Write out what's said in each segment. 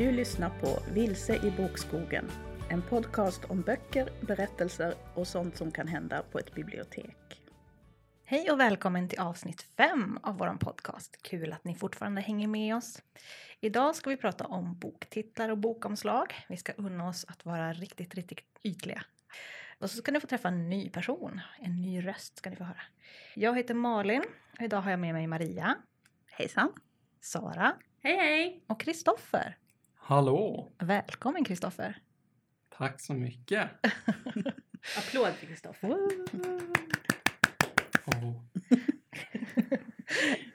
Du lyssnar på Vilse i bokskogen. En podcast om böcker, berättelser och sånt som kan hända på ett bibliotek. Hej och välkommen till avsnitt 5 av vår podcast. Kul att ni fortfarande hänger med oss. Idag ska vi prata om boktitlar och bokomslag. Vi ska unna oss att vara riktigt, riktigt ytliga. Och så ska ni få träffa en ny person. En ny röst ska ni få höra. Jag heter Malin och idag har jag med mig Maria. Hejsan! Sara. Hej hej! Och Kristoffer. Hallå! Välkommen Kristoffer. Tack så mycket. Applåd för Kristoffer. Oh,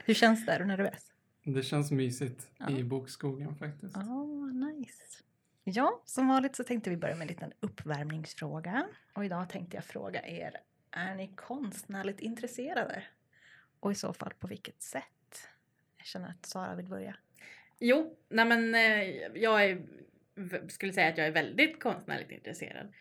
Hur känns det? Är du nervös? det känns mysigt Ja. i bokskogen faktiskt. Oh, nice. Ja, som vanligt så tänkte vi börja med en liten uppvärmningsfråga. Och idag tänkte jag fråga er, är ni konstnärligt intresserade? Och i så fall på vilket sätt? Jag känner att Sara vill börja. Jo, nej men eh, jag är, skulle säga att jag är väldigt konstnärligt intresserad.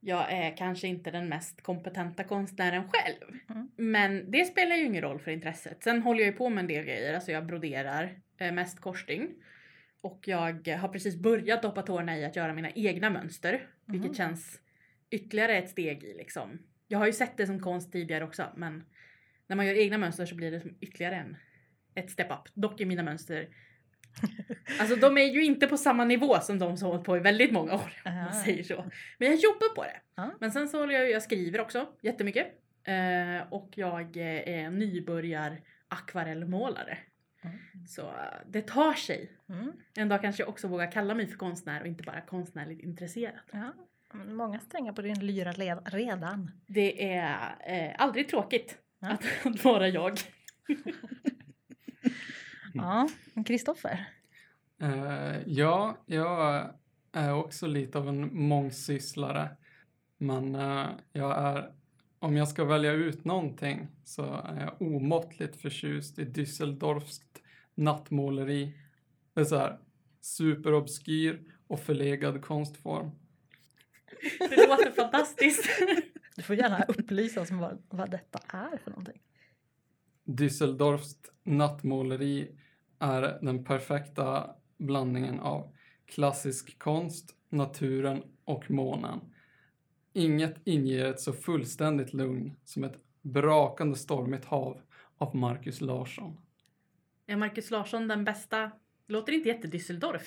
Jag är kanske inte den mest kompetenta konstnären själv. Mm. Men det spelar ju ingen roll för intresset. Sen håller jag ju på med en del grejer, alltså jag broderar eh, mest korsstygn. Och jag har precis börjat doppa tårna i att göra mina egna mönster. Vilket Mhm. känns ytterligare ett steg i liksom. Jag har ju sett det som konst tidigare också men när man gör egna mönster så blir det som ytterligare en, ett step up. Dock är mina mönster Alltså de är ju inte på samma nivå som de som hållit på i väldigt många år om man säger så. Men jag jobbar på det. Ja. Men sen så håller jag, jag skriver också jättemycket. Eh, och jag eh, är nybörjar akvarellmålare. Mm. Så eh, det tar sig. Mm. En dag kanske jag också vågar kalla mig för konstnär och inte bara konstnärligt intresserad. Ja. Många strängar på din lyra led- redan. Det är eh, aldrig tråkigt Ja. att, att vara jag. Ja, Kristoffer. Eh, ja, jag är också lite av en mångsysslare. Men eh, jag är, om jag ska välja ut någonting så är jag omåttligt förtjust i Düsseldorfskt nattmåleri. Det är så här superobskyr och förlegad konstform. Det låter fantastiskt. Du får gärna upplysa oss om vad, vad detta är för någonting. Düsseldorfskt nattmåleri är den perfekta blandningen av klassisk konst, naturen och månen. Inget inger ett så fullständigt lugn som ett brakande stormigt hav av Marcus Larsson. Är Marcus Larsson den bästa? Låter inte jätte-Düsseldorf.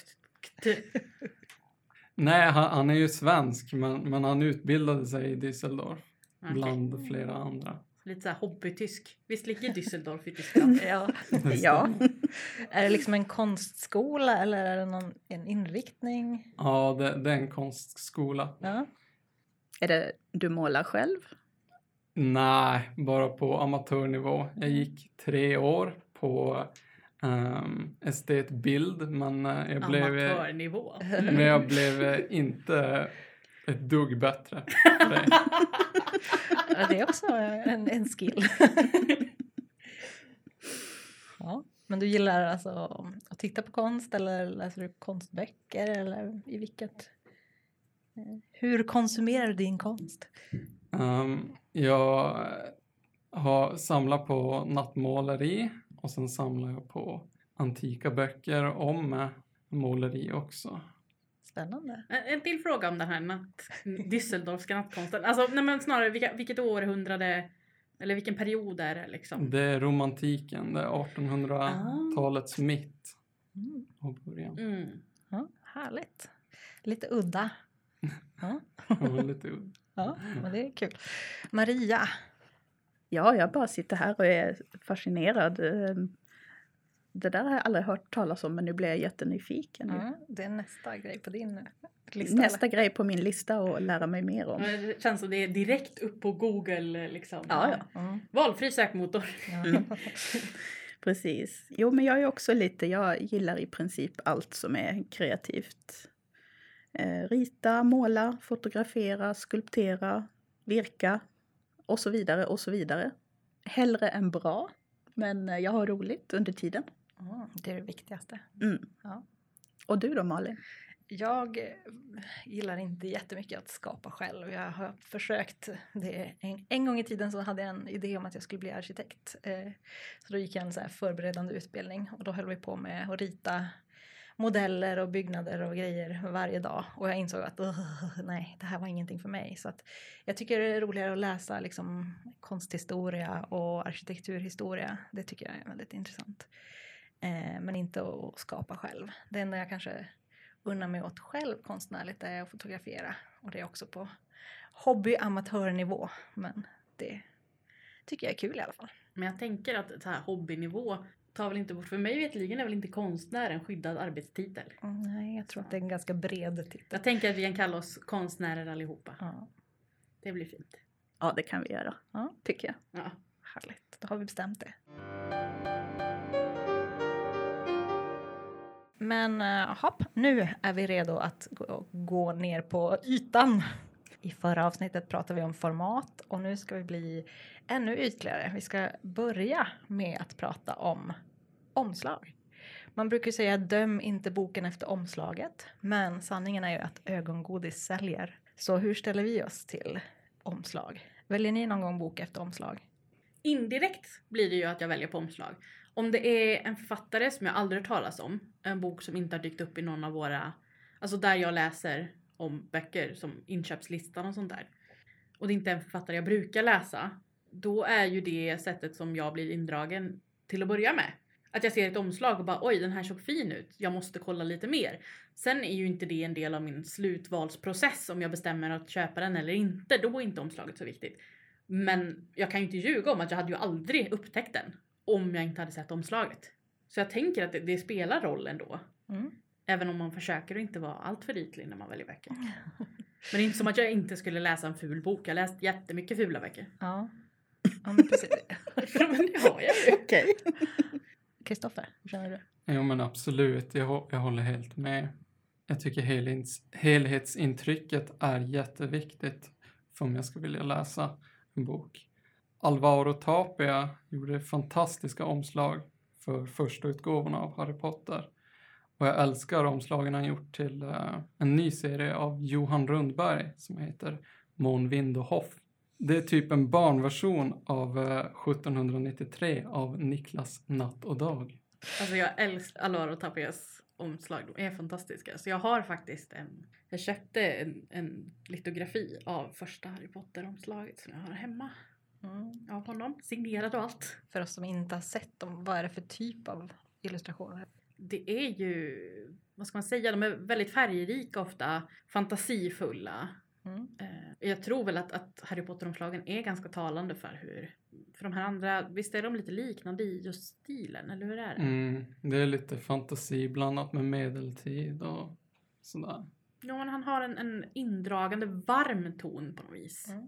Nej, han, han är ju svensk, men, men han utbildade sig i Düsseldorf Okej. bland flera andra. Lite såhär hobbytysk. Visst ligger Düsseldorf i Tyskland? Ja. Ja. Är det liksom en konstskola eller är det någon, en inriktning? Ja, det, det är en konstskola. Ja. Är det du målar själv? Nej, bara på amatörnivå. Jag gick tre år på um, estetbild, men eh, jag blev, Amatörnivå. men jag blev inte ett dugg bättre. det. Ja, Det är också en, en skill. Ja. Men du gillar alltså att titta på konst eller läser du konstböcker eller i vilket? eh, Hur konsumerar du din konst? Ehm, jag har samlat på nattmåleri och sen samlar jag på antika böcker om eh, måleri också. Spännande. En en till fråga om den här natt, Düsseldorfska nattkonsten. Alltså nej, men snarare vilka, vilket århundrade eller vilken period är det liksom? Det är romantiken, det är 1800-talets mitt Mm. och början. Mm. Ja, härligt. Lite udda. Ja, Ja, lite udd. ja, men det är kul. Maria. Ja, jag bara sitter här och är fascinerad. Eh, Det där har jag aldrig hört talas om men nu blir jag jättenyfiken. Ja, det är nästa grej på din lista. Nästa grej på min lista att lära mig mer om. Men Det känns som det är direkt upp på Google liksom. Ja, ja. eller? Mm. Valfri sökmotor. Mm. Precis. Jo, men jag är också lite, jag gillar i princip allt som är kreativt. Eh, rita, måla, fotografera, skulptera, virka och så vidare och så vidare. Hellre än bra, men jag har roligt under tiden. Mm, det är det viktigaste. Mm. Ja. Och du då Malin? Jag eh, gillar inte jättemycket att skapa själv. Jag har försökt. Det en, en gång i tiden så hade jag en idé om att jag skulle bli arkitekt. Eh, så då gick jag en så här förberedande utbildning och då höll vi på med att rita modeller och byggnader och grejer varje dag och jag insåg att nej, det här var ingenting för mig. Så att jag tycker det är roligare att läsa liksom konsthistoria och arkitekturhistoria. Det tycker jag är väldigt intressant. Eh, men inte att skapa själv. Det enda jag kanske unnar mig åt själv konstnärligt är att fotografera och det är också på hobby amatörnivå. Men det tycker jag är kul i alla fall. Men jag tänker att så här hobbynivå tar väl inte bort, för mig vetligen är väl inte konstnär en skyddad arbetstitel. Mm, nej, jag tror att det är en ganska bred titel. Jag tänker att vi kan kalla oss konstnärer allihopa. Ja, Det blir fint. Ja, det kan vi göra. Ja. Tycker jag. Ja. härligt. Då har vi bestämt det. Men uh, hopp, nu är vi redo att gå, gå ner på ytan. I förra avsnittet pratade vi om format och nu ska vi bli ännu ytligare. Vi ska börja med att prata om omslag. Man brukar säga döm inte boken efter omslaget, men sanningen är ju att ögongodis säljer. Så hur ställer vi oss till omslag? Väljer ni någon gång bok efter omslag? Indirekt blir det ju att jag väljer på omslag. Om det är en författare som jag aldrig hört talas om, en bok som inte har dykt upp i någon av våra, alltså där jag läser om böcker som inköpslistan och sånt där. Och det inte är en författare jag brukar läsa, då är ju det sättet som jag blir indragen till att börja med. Att jag ser ett omslag och bara oj den här såg fin ut, jag måste kolla lite mer. Sen är ju inte det en del av min slutvalsprocess om jag bestämmer att köpa den eller inte, då är inte omslaget så viktigt. Men jag kan ju inte ljuga om att jag hade ju aldrig upptäckt den om jag inte hade sett omslaget. Så jag tänker att det, det spelar roll ändå. Mm. Även om man försöker att inte vara allt för ytlig när man väljer böcker. Men det är inte som att jag inte skulle läsa en ful bok. Jag har läst jättemycket fula böcker. Ja, ja men precis. men det har jag ju. Okej. Kristoffer, hur känner du? Jo men absolut, jag, jag håller helt med. Jag tycker helhets, helhetsintrycket är jätteviktigt för om jag ska vilja läsa en bok. Alvaro Tapia gjorde fantastiska omslag för första utgåvorna av Harry Potter. Och jag älskar omslagen han gjort till eh, en ny serie av Johan Rundberg som heter Mån, vind och hoff. Det är typ en barnversion av eh, 1793 av Niklas Natt och Dag. Alltså jag älskar Alvaro Tapias omslag. De är fantastiska. Så jag har faktiskt en... Jag köpte en, en litografi av första Harry Potter-omslaget som jag har hemma. Mm. Av honom. Signerad och allt. För oss som inte har sett dem, vad är det för typ av illustrationer? Det är ju... Vad ska man säga? De är väldigt färgrika ofta. Fantasifulla. Mm. Eh, Jag tror väl att, att Harry Potter-omslagen är ganska talande för hur... För de här andra, visst är de lite liknande i just stilen, eller hur är det? Mm, det är lite fantasi blandat med medeltid och sådär. Ja, men han har en, en indragande varm ton på något vis. Mm.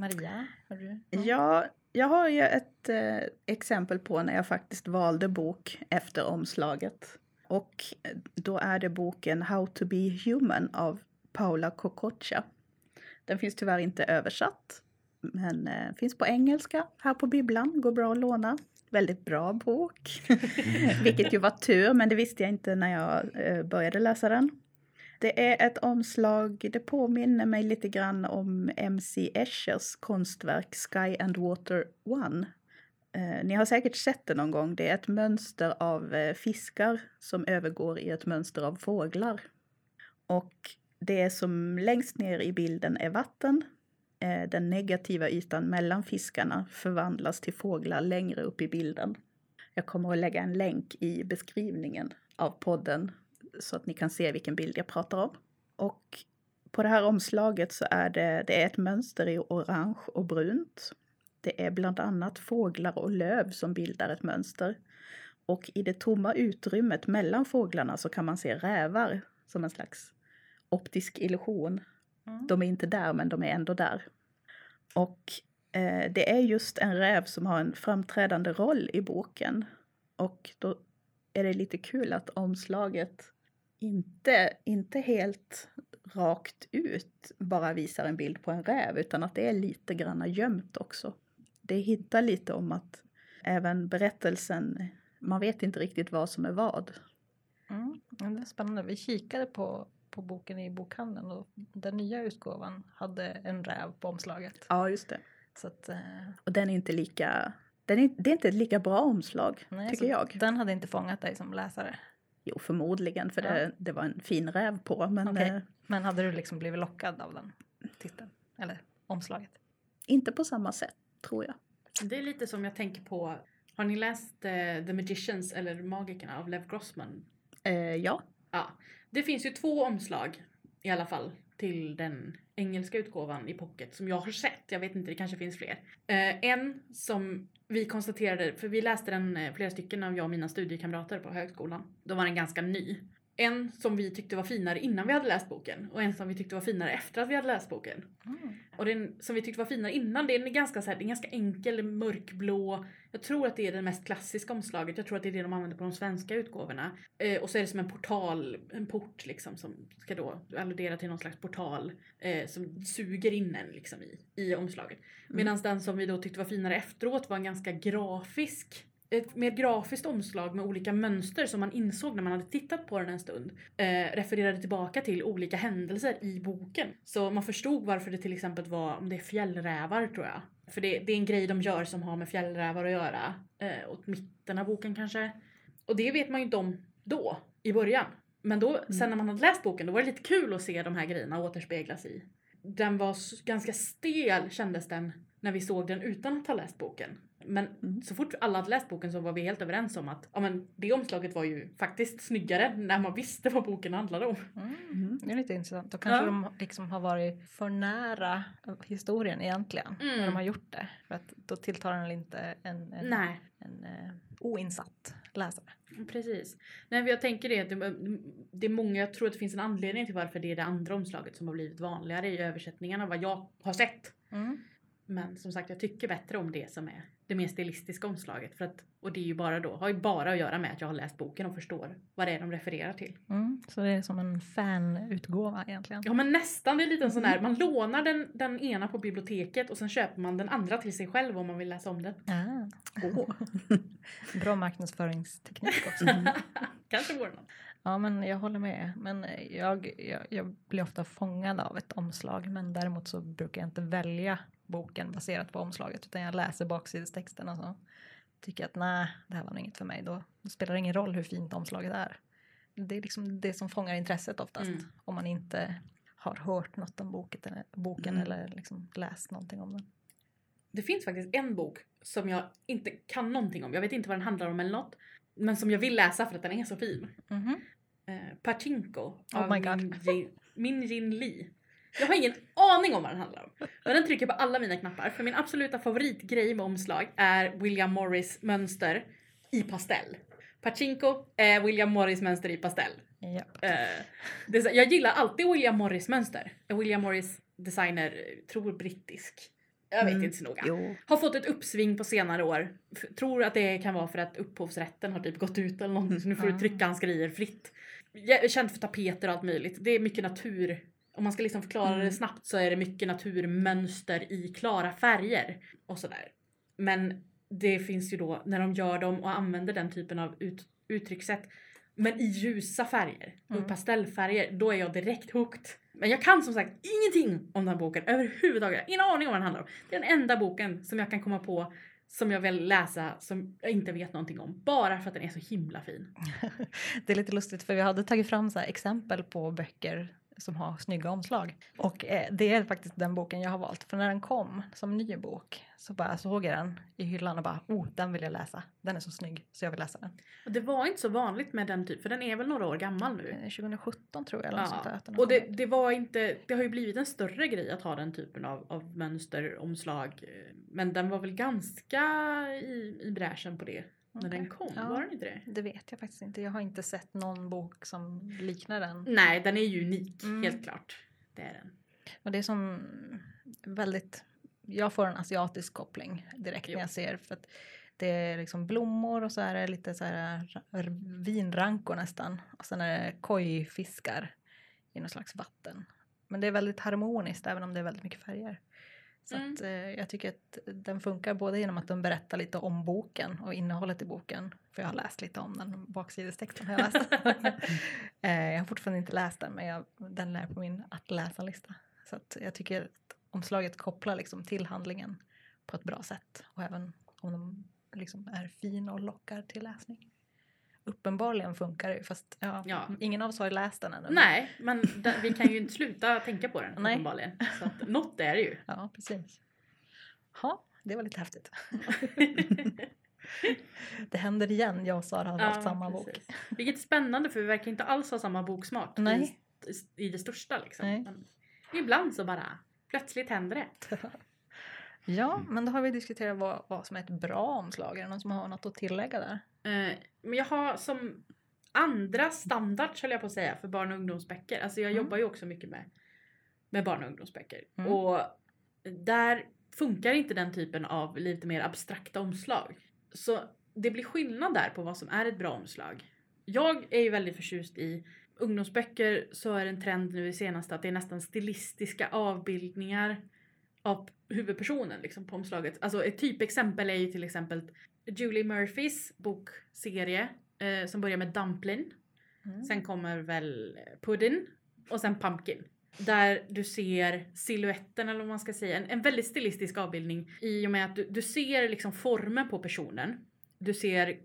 Maria, har du? Ja, jag har ju ett eh, exempel på när jag faktiskt valde bok efter omslaget. Och eh, då är det boken How to be human av Paula Kokocha. Den finns tyvärr inte översatt, men eh, finns på engelska här på bibblan. Går bra att låna. Väldigt bra bok, vilket ju var tur, men det visste jag inte när jag eh, började läsa den. Det är ett omslag, det påminner mig lite grann om MC Eschers konstverk Sky and Water One. Eh, ni har säkert sett det någon gång. Det är ett mönster av eh, fiskar som övergår i ett mönster av fåglar. Och det som längst ner i bilden är vatten. Eh, den negativa ytan mellan fiskarna förvandlas till fåglar längre upp i bilden. Jag kommer att lägga en länk i beskrivningen av podden så att ni kan se vilken bild jag pratar om. Och på det här omslaget så är det, det är ett mönster i orange och brunt. Det är bland annat fåglar och löv som bildar ett mönster. Och i det tomma utrymmet mellan fåglarna så kan man se rävar som en slags optisk illusion. Mm. De är inte där men de är ändå där. Och eh, det är just en räv som har en framträdande roll i boken. Och då är det lite kul att omslaget inte, inte helt rakt ut bara visar en bild på en räv utan att det är lite granna gömt också. Det hittar lite om att även berättelsen, man vet inte riktigt vad som är vad. Mm. Det är spännande. Vi kikade på, på boken i bokhandeln och den nya utgåvan hade en räv på omslaget. Ja, just det. Så att, eh, Och den är inte lika, den är, det är inte ett lika bra omslag, nej, tycker jag. Den hade inte fångat dig som läsare. Jo, förmodligen, för Ja. det, det var en fin räv på. Men Okej. eh, Men hade du liksom blivit lockad av den titeln? Eller omslaget? inte på samma sätt, tror jag. Det är lite som jag tänker på, har ni läst eh, The Magicians eller Magikerna av Lev Grossman? Eh, ja, Ja, det finns ju två omslag i alla fall till den engelska utgåvan i pocket som jag har sett. Jag vet inte, det kanske finns fler. Eh, en som vi konstaterade, för vi läste den eh, flera stycken av jag och mina studiekamrater på högskolan. Då var den ganska ny. En som vi tyckte var finare innan vi hade läst boken och en som vi tyckte var finare efter att vi hade läst boken. Mm. Och den som vi tyckte var finare innan, den är ganska, så här, den är ganska enkel, mörkblå. Jag tror att det är det mest klassiska omslaget. Jag tror att det är det de använder på de svenska utgåvorna. Eh, och så är det som en portal, en port liksom som ska då alludera till någon slags portal eh, som suger in en liksom i, i omslaget. Medan den som vi då tyckte var finare efteråt var en ganska grafisk ett mer grafiskt omslag med olika mönster som man insåg när man hade tittat på den en stund eh, refererade tillbaka till olika händelser i boken. Så man förstod varför det till exempel var, om det är fjällrävar tror jag. För det, det är en grej de gör som har med fjällrävar att göra. Eh, åt mitten av boken kanske. Och det vet man ju inte om då, i början. Men då, sen när man hade läst boken, då var det lite kul att se de här grejerna återspeglas i. Den var ganska stel kändes den när vi såg den utan att ha läst boken. Men Mm. så fort alla hade läst boken så var vi helt överens om att ja, men det omslaget var ju faktiskt snyggare när man visste vad boken handlade om. Mm. Mm. Det är lite intressant. Då kanske Ja. de liksom har varit för nära historien egentligen. När Mm. de har gjort det. För att då tilltalar den inte en, en, Nej, en eh, oinsatt läsare. precis. Nej, jag tänker det, det, det är många, jag tror att det finns en anledning till varför det är det andra omslaget som har blivit vanligare i översättningarna vad jag har sett. Mm. Men som sagt, jag tycker bättre om det som är det mer stilistiska omslaget. För att, och det är ju bara då, har ju bara att göra med att jag har läst boken och förstår vad det är de refererar till. Mm. Så det är som en fanutgåva egentligen. Ja men nästan, det är lite en sån där, man lånar den, den ena på biblioteket och sen köper man den andra till sig själv om man vill läsa om den. Ah. Åh. Bra marknadsföringsteknik också. Kanske vore något. Ja, men jag håller med. Men jag, jag, jag blir ofta fångad av ett omslag. Men däremot så brukar jag inte välja boken baserat på omslaget. Utan jag läser baksidestexten och så tycker jag att nej, det här var nog inget för mig. Då spelar det ingen roll hur fint omslaget är. Det är liksom det som fångar intresset oftast. Mm. Om man inte har hört något om boken, eller, boken Mm. eller liksom läst någonting om den. Det finns faktiskt en bok som jag inte kan någonting om. Jag vet inte vad den handlar om eller något. Men som jag vill läsa för att den är så fin. Mhm. Eh, Pachinko Oh av. Min, Jin, Min Jin Lee. Jag har ingen aning om vad den handlar om. Men den trycker på alla mina knappar. För min absoluta favoritgrej med omslag är William Morris mönster i pastell. Pachinko är William Morris mönster i pastell. Ja. Eh, det jag gillar alltid William Morris mönster. William Morris designer, eh, tror brittisk. Jag vet Mm. inte så noga. Jo, Har fått ett uppsving på senare år. Tror att det kan vara för att upphovsrätten har typ gått ut eller någonting så nu får du Mm. trycka hans grejer fritt. Känd för tapeter och allt möjligt. Det är mycket natur. Om man ska liksom förklara det Mm. snabbt så är det mycket naturmönster i klara färger och sådär. Men det finns ju då när de gör dem och använder den typen av ut, uttryckssätt men i ljusa färger Mm. och pastellfärger, då är jag direkt hooked. Men jag kan som sagt ingenting om den här boken överhuvudtaget. Ingen aning om vad den handlar om. Det är den enda boken som jag kan komma på som jag vill läsa som jag inte vet någonting om. Bara för att den är så himla fin. Det är lite lustigt för vi hade tagit fram så exempel på böcker som har snygga omslag. Och eh, det är faktiskt den boken jag har valt. För när den kom som ny bok så bara såg jag den i hyllan och bara oh, den vill jag läsa. Den är så snygg så jag vill läsa den. Och det var inte så vanligt med den typ, för den är väl några år gammal nu. Eh, 2017 tror jag eller något sånt där. Ja. Och det, det var inte, det har ju blivit en större grej att ha den typen av, av mönsteromslag. eh, Men den var väl ganska i, i bräschen på det när den kom, Ja. var den inte det? Det vet jag faktiskt inte. Jag har inte sett någon bok som liknar den. Nej, den är ju unik, Mm. helt klart. Det är den. Och det är som väldigt, jag får en asiatisk koppling direkt Jo. när jag ser för att det är liksom blommor och så är det lite så här vinrankor nästan och sen är det kojfiskar i någon slags vatten. Men det är väldigt harmoniskt även om det är väldigt mycket färger. Så Mm. att, eh, jag tycker att den funkar både genom att den berättar lite om boken och innehållet i boken. För jag har läst lite om den, baksidestexten har jag läst. eh, jag har fortfarande inte läst den men jag, den är på min att läsa-lista. Så att jag tycker att omslaget kopplar liksom till handlingen på ett bra sätt. Och även om de liksom är fina och lockar till läsning. Uppenbarligen funkar det fast ja, Ja. ingen av oss har ju läst den ännu. Nej, men da- vi kan ju inte sluta tänka på den Nej. uppenbarligen. Så att, något är det ju. Ja, precis. Ja, det var lite häftigt. Det händer igen, jag och Sara har valt samma bok. precis. Vilket är spännande för vi verkar inte alls ha samma boksmak Nej. I, i det största. Liksom. Ibland så bara plötsligt händer det. Ja, men då har vi diskuterat vad, vad som är ett bra omslag. Är det någon som har något att tillägga där? Eh, men jag har som andra standards höll jag på att säga för barn och ungdomsböcker. Alltså jag Mm. jobbar ju också mycket med, med barn och ungdomsböcker. Mm. Och där funkar inte den typen av lite mer abstrakta omslag. Så det blir skillnad där på vad som är ett bra omslag. Jag är ju väldigt förtjust i ungdomsböcker så är det en trend nu i senaste att det är nästan stilistiska avbildningar av huvudpersonen liksom, på omslaget. Alltså ett typexempel är ju till exempel Julie Murphys bokserie eh, som börjar med Dumplin. Mm. Sen kommer väl Puddin och sen Pumpkin. Där du ser siluetten eller vad man ska säga, en, en väldigt stilistisk avbildning i och med att du, du ser liksom formen på personen. Du ser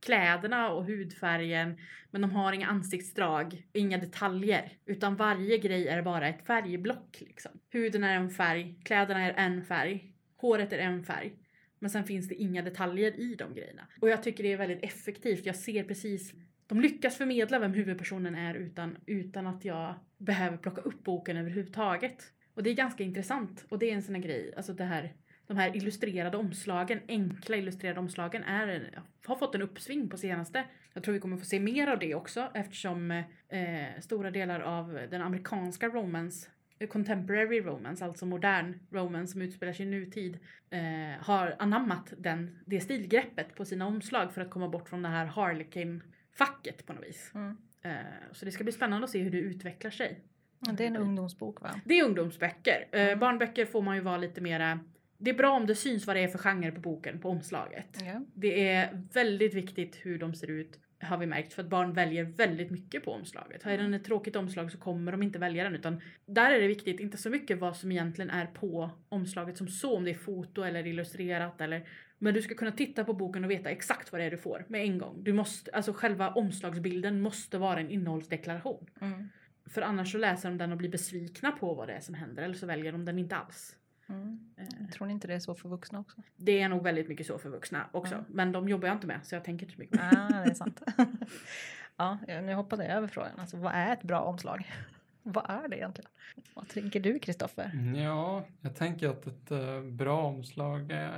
kläderna och hudfärgen men de har inga ansiktsdrag, inga detaljer. Utan varje grej är bara ett färgblock liksom. Huden är en färg, kläderna är en färg, håret är en färg. Men sen finns det inga detaljer i de grejerna. Och jag tycker det är väldigt effektivt. Jag ser precis de lyckas förmedla vem huvudpersonen är utan, utan att jag behöver plocka upp boken överhuvudtaget. Och det är ganska intressant. Och det är en sån här grej, alltså det här, de här illustrerade omslagen, enkla illustrerade omslagen, är, har fått en uppsving på senaste. Jag tror vi kommer få se mer av det också eftersom eh, stora delar av den amerikanska romance Contemporary romance, alltså modern romance som utspelar sig i nutid, eh, har anammat den, det stilgreppet på sina omslag för att komma bort från det här Harlequin-facket på något vis. Mm. Eh, så det ska bli spännande att se hur det utvecklar sig. Ja, Det är en ungdomsbok va? Det är ungdomsböcker. Eh, Mm. Barnböcker får man ju vara lite mera... Det är bra om det syns vad det är för genre på boken, på omslaget. Ja. Det är väldigt viktigt hur de ser ut har vi märkt för att barn väljer väldigt mycket på omslaget. Har den ett tråkigt omslag så kommer de inte välja den utan där är det viktigt, inte så mycket vad som egentligen är på omslaget som så, om det är foto eller illustrerat eller men du ska kunna titta på boken och veta exakt vad det är du får med en gång. Du måste, alltså själva omslagsbilden måste vara en innehållsdeklaration. Mm. För annars så läser de den och blir besvikna på vad det är som händer eller så väljer de den inte alls. Mm. Eh, Tror ni inte det är så för vuxna också? Det är nog väldigt mycket så för vuxna också. Ja. Men de jobbar jag inte med så jag tänker inte så mycket på det. Ja, det är sant. ja, nu hoppade jag över frågan. Alltså, vad är ett bra omslag? vad är det egentligen? Vad tänker du Kristoffer? Mm, Ja, jag tänker att ett eh, bra omslag eh,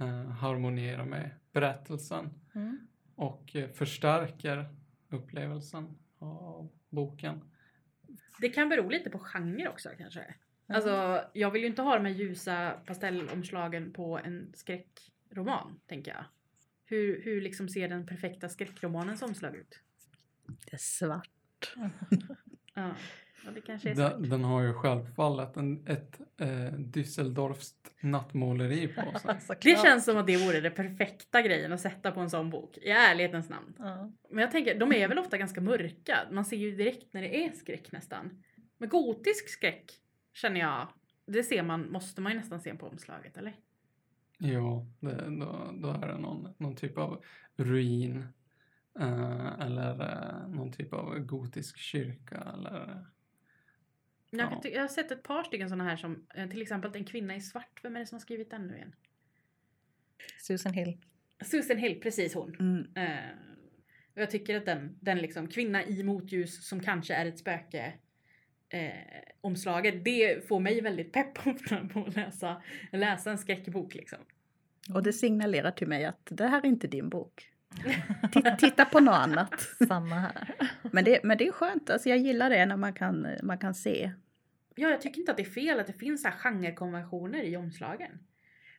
eh, harmonierar med berättelsen Mm. och eh, förstärker upplevelsen av boken. Det kan bero lite på genre också kanske. Alltså jag vill ju inte ha de här ljusa pastellomslagen på en skräckroman tänker jag. Hur, hur liksom ser den perfekta skräckromanens omslag ut? Det är svart. Ja, ja det kanske är. Den, den har ju självfallet en, ett eh, Düsseldorfskt nattmåleri på sig. Det känns som att det vore det perfekta grejen att sätta på en sån bok. I ärlighetens namn. Ja. Men jag tänker, de är väl ofta ganska mörka. Man ser ju direkt när det är skräck nästan. Men gotisk skräck känner jag, det ser man, måste man ju nästan se på omslaget eller? Ja, det, då, då är det någon, någon typ av ruin eh, eller eh, någon typ av gotisk kyrka eller Jag, jag har sett ett par stycken sådana här som eh, till exempel En kvinna i svart. Vem är det som har skrivit den nu igen? Susan Hill. Susan Hill, precis hon. Mm. Eh, och jag tycker att den, den liksom kvinna i motljus som kanske är ett spöke eh, omslaget, det får mig väldigt pepp på att läsa, läsa en skräckbok liksom. Och det signalerar till mig att det här är inte din bok. Titta, titta på något annat. Samma här. Men det, men det är skönt, alltså jag gillar det när man kan, man kan se. Ja, jag tycker inte att det är fel att det finns så här genrekonventioner i omslagen.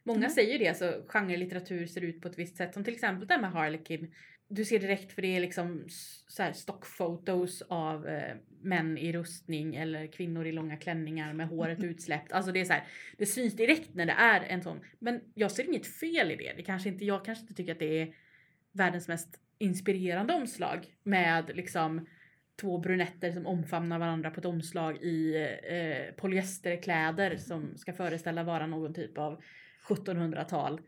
Många Nej. säger det, alltså genrelitteratur ser ut på ett visst sätt. Som till exempel det här med Harlequin. Du ser direkt för det är liksom så här stockfotos av eh, män i rustning eller kvinnor i långa klänningar med håret utsläppt. Alltså det är så här, det syns direkt när det är en sån. Men jag ser inget fel i det. det kanske inte, jag kanske inte tycker att det är världens mest inspirerande omslag med liksom två brunetter som omfamnar varandra på ett omslag i eh, polyesterkläder som ska föreställa vara någon typ av 1700-tal.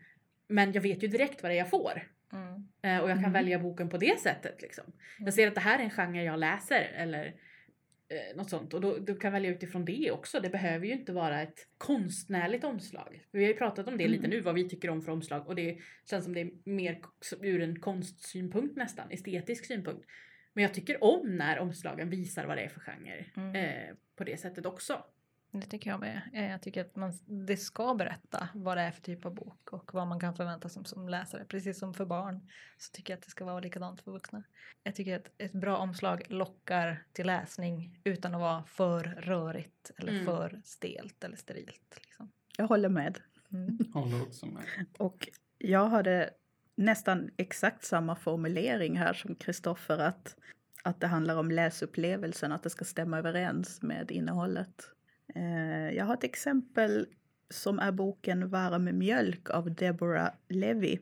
Men jag vet ju direkt vad det är jag får. Mm. Eh, och jag kan Mm. välja boken på det sättet. Liksom. Jag ser att det här är en genre jag läser eller eh, något sånt. Och då, du kan välja utifrån det också. Det behöver ju inte vara ett konstnärligt omslag. Vi har ju pratat om det lite Mm. nu, vad vi tycker om för omslag. Och det känns som det är mer ur en konstsynpunkt nästan, estetisk synpunkt. Men jag tycker om när omslagen visar vad det är för genre. Mm. Eh, på det sättet också. Det tycker jag med. Eh, Jag tycker att man, det ska berätta vad det är för typ av bok och vad man kan förvänta sig som, som läsare. Precis som för barn så tycker jag att det ska vara likadant för vuxna. Jag tycker att ett bra omslag lockar till läsning utan att vara för rörigt eller Mm. för stelt eller sterilt. Liksom. Jag håller med. Mm. Håller också med. Och jag hade nästan exakt samma formulering här som Kristoffer att, att det handlar om läsupplevelsen, att det ska stämma överens med innehållet. Eh, jag har ett exempel som är boken Varm mjölk av Deborah Levy.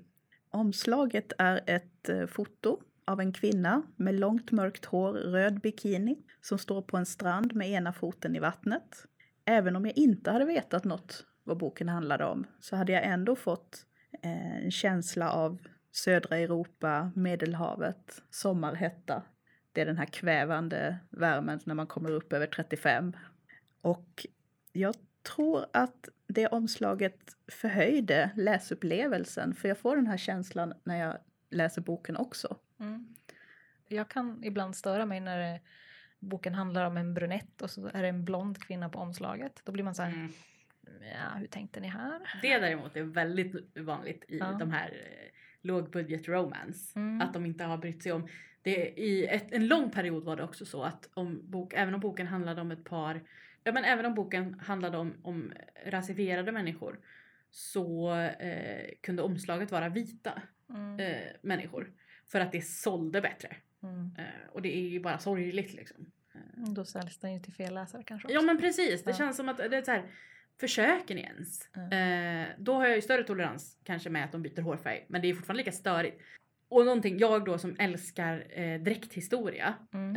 Omslaget är ett eh, foto av en kvinna med långt mörkt hår, röd bikini som står på en strand med ena foten i vattnet. Även om jag inte hade vetat något vad boken handlade om så hade jag ändå fått eh, en känsla av södra Europa, Medelhavet, sommarhetta. Det är den här kvävande värmen när man kommer upp över 35. Och jag tror att det omslaget förhöjde läsupplevelsen för jag får den här känslan när jag läser boken också. Mm. Jag kan ibland störa mig när det, boken handlar om en brunett och så är det en blond kvinna på omslaget. Då blir man så här, Mm. ja hur tänkte ni här? Det däremot är väldigt vanligt i Ja. de här eh, lågbudget romance. Mm. Att de inte har brytt sig om. Det, I ett, en lång period var det också så att om bok, även om boken handlade om ett par, ja men även om boken handlade om, om rasifierade människor så eh, kunde omslaget vara vita Mm. eh, människor. För att det sålde bättre. Mm. Eh, och det är ju bara sorgligt liksom. Då säljs den ju till fel läsare kanske också. Ja men precis, det Ja. känns som att det är så här, försöker ni ens? Eh, då har jag ju större tolerans kanske med att de byter hårfärg, men det är fortfarande lika störigt. Och någonting, jag då som älskar eh, dräkthistoria Mm.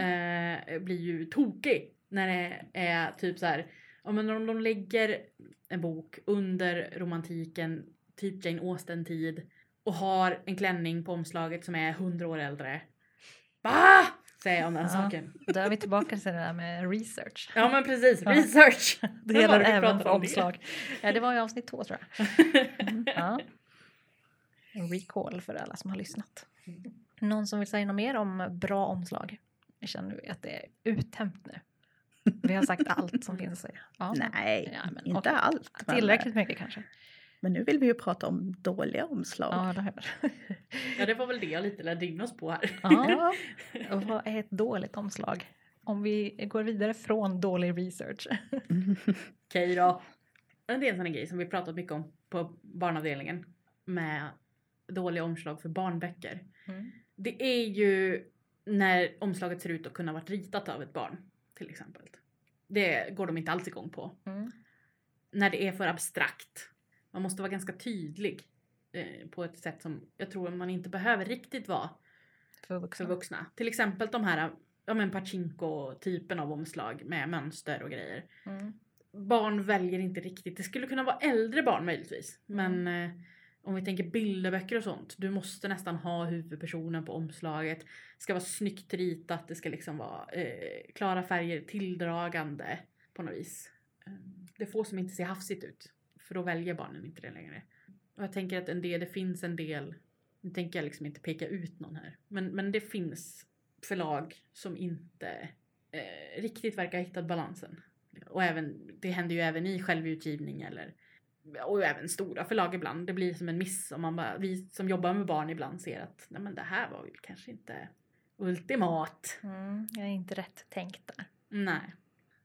eh, blir ju tokig när det är typ så här, ja men om de lägger en bok under romantiken, typ Jane Austen-tid och har en klänning på omslaget som är hundra år äldre. Bah! Säger jag om den Ja. saken. Då är vi tillbaka till det där med research. Ja men precis, Ja. research! Det gäller även för om det? omslag. Ja, det var i avsnitt två tror jag. Mm, ja. En recall för alla som har lyssnat. Någon som vill säga något mer om bra omslag? Jag känner att det är uttömt nu. Vi har sagt allt som finns att säga. Ja, Nej, Ja, men inte okej. allt. men- Tillräckligt mycket kanske. Men nu vill vi ju prata om dåliga omslag. Ja, det hör. Ja det var väl det jag lite ledde in oss på här. Ja, och vad är ett dåligt omslag? Om vi går vidare från dålig research. Okej då. Men det är en sån här grej som vi pratat mycket om på barnavdelningen. Med dåliga omslag för barnböcker. Mm. Det är ju när omslaget ser ut att kunna varit ritat av ett barn. Till exempel. Det går de inte alls igång på. Mm. När det är för abstrakt. Man måste vara ganska tydlig. Eh, på ett sätt som jag tror man inte behöver riktigt vara För vuxna. för vuxna. Till exempel de här ja, men Pachinko-typen av omslag med mönster och grejer. Mm. Barn väljer inte riktigt. Det skulle kunna vara äldre barn möjligtvis. Men eh, om vi tänker bilderböcker och sånt. Du måste nästan ha huvudpersonen på omslaget. Det ska vara snyggt ritat. Det ska liksom vara eh, klara färger, tilldragande på något vis. Ehm, det får som inte ser hafsigt ut. För då väljer barnen inte det längre. Och jag tänker att en del, det finns en del, nu tänker jag liksom inte peka ut någon här. Men, men det finns förlag som inte eh, riktigt verkar ha hittat balansen. Och även, det händer ju även i självutgivning eller och även stora förlag ibland. Det blir som en miss om man bara, vi som jobbar med barn ibland ser att nej men det här var väl kanske inte ultimat. Mm. Jag är inte rätt tänkt där. Nej.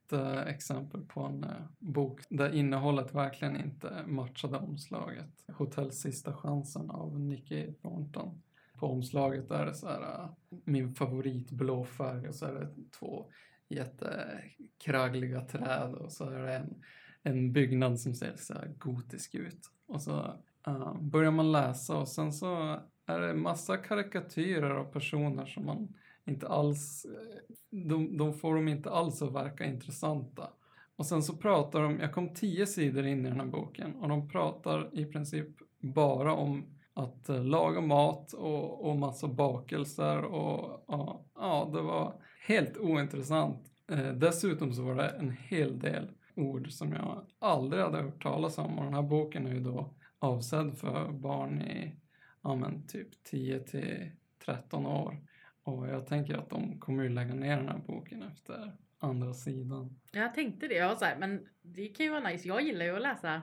Ett eh, exempel på en eh, bok där innehållet verkligen inte matchade omslaget. Hotell Sista Chansen av Nicky Thornton. På omslaget är det så här eh, min favorit blå färg och så är det två jättekraggliga träd och så är det en, en byggnad som ser så här gotisk ut. Och så uh, börjar man läsa och sen så är det massa karikatyrer av personer som man inte alls, eh, de, de får dem inte alls att verka intressanta. Och sen så pratar de, jag kom tio sidor in i den här boken och de pratar i princip bara om att eh, laga mat och, och massa bakelser och ja, ja, det var helt ointressant. Eh, dessutom så var det en hel del ord som jag aldrig hade hört talas om och den här boken är ju då avsedd för barn i ja, men typ 10 till 13 år. Och jag tänker att de kommer ju lägga ner den här boken efter andra sidan. Jag tänkte det. Jag var så här, men det kan ju vara nice. Jag gillar ju att läsa.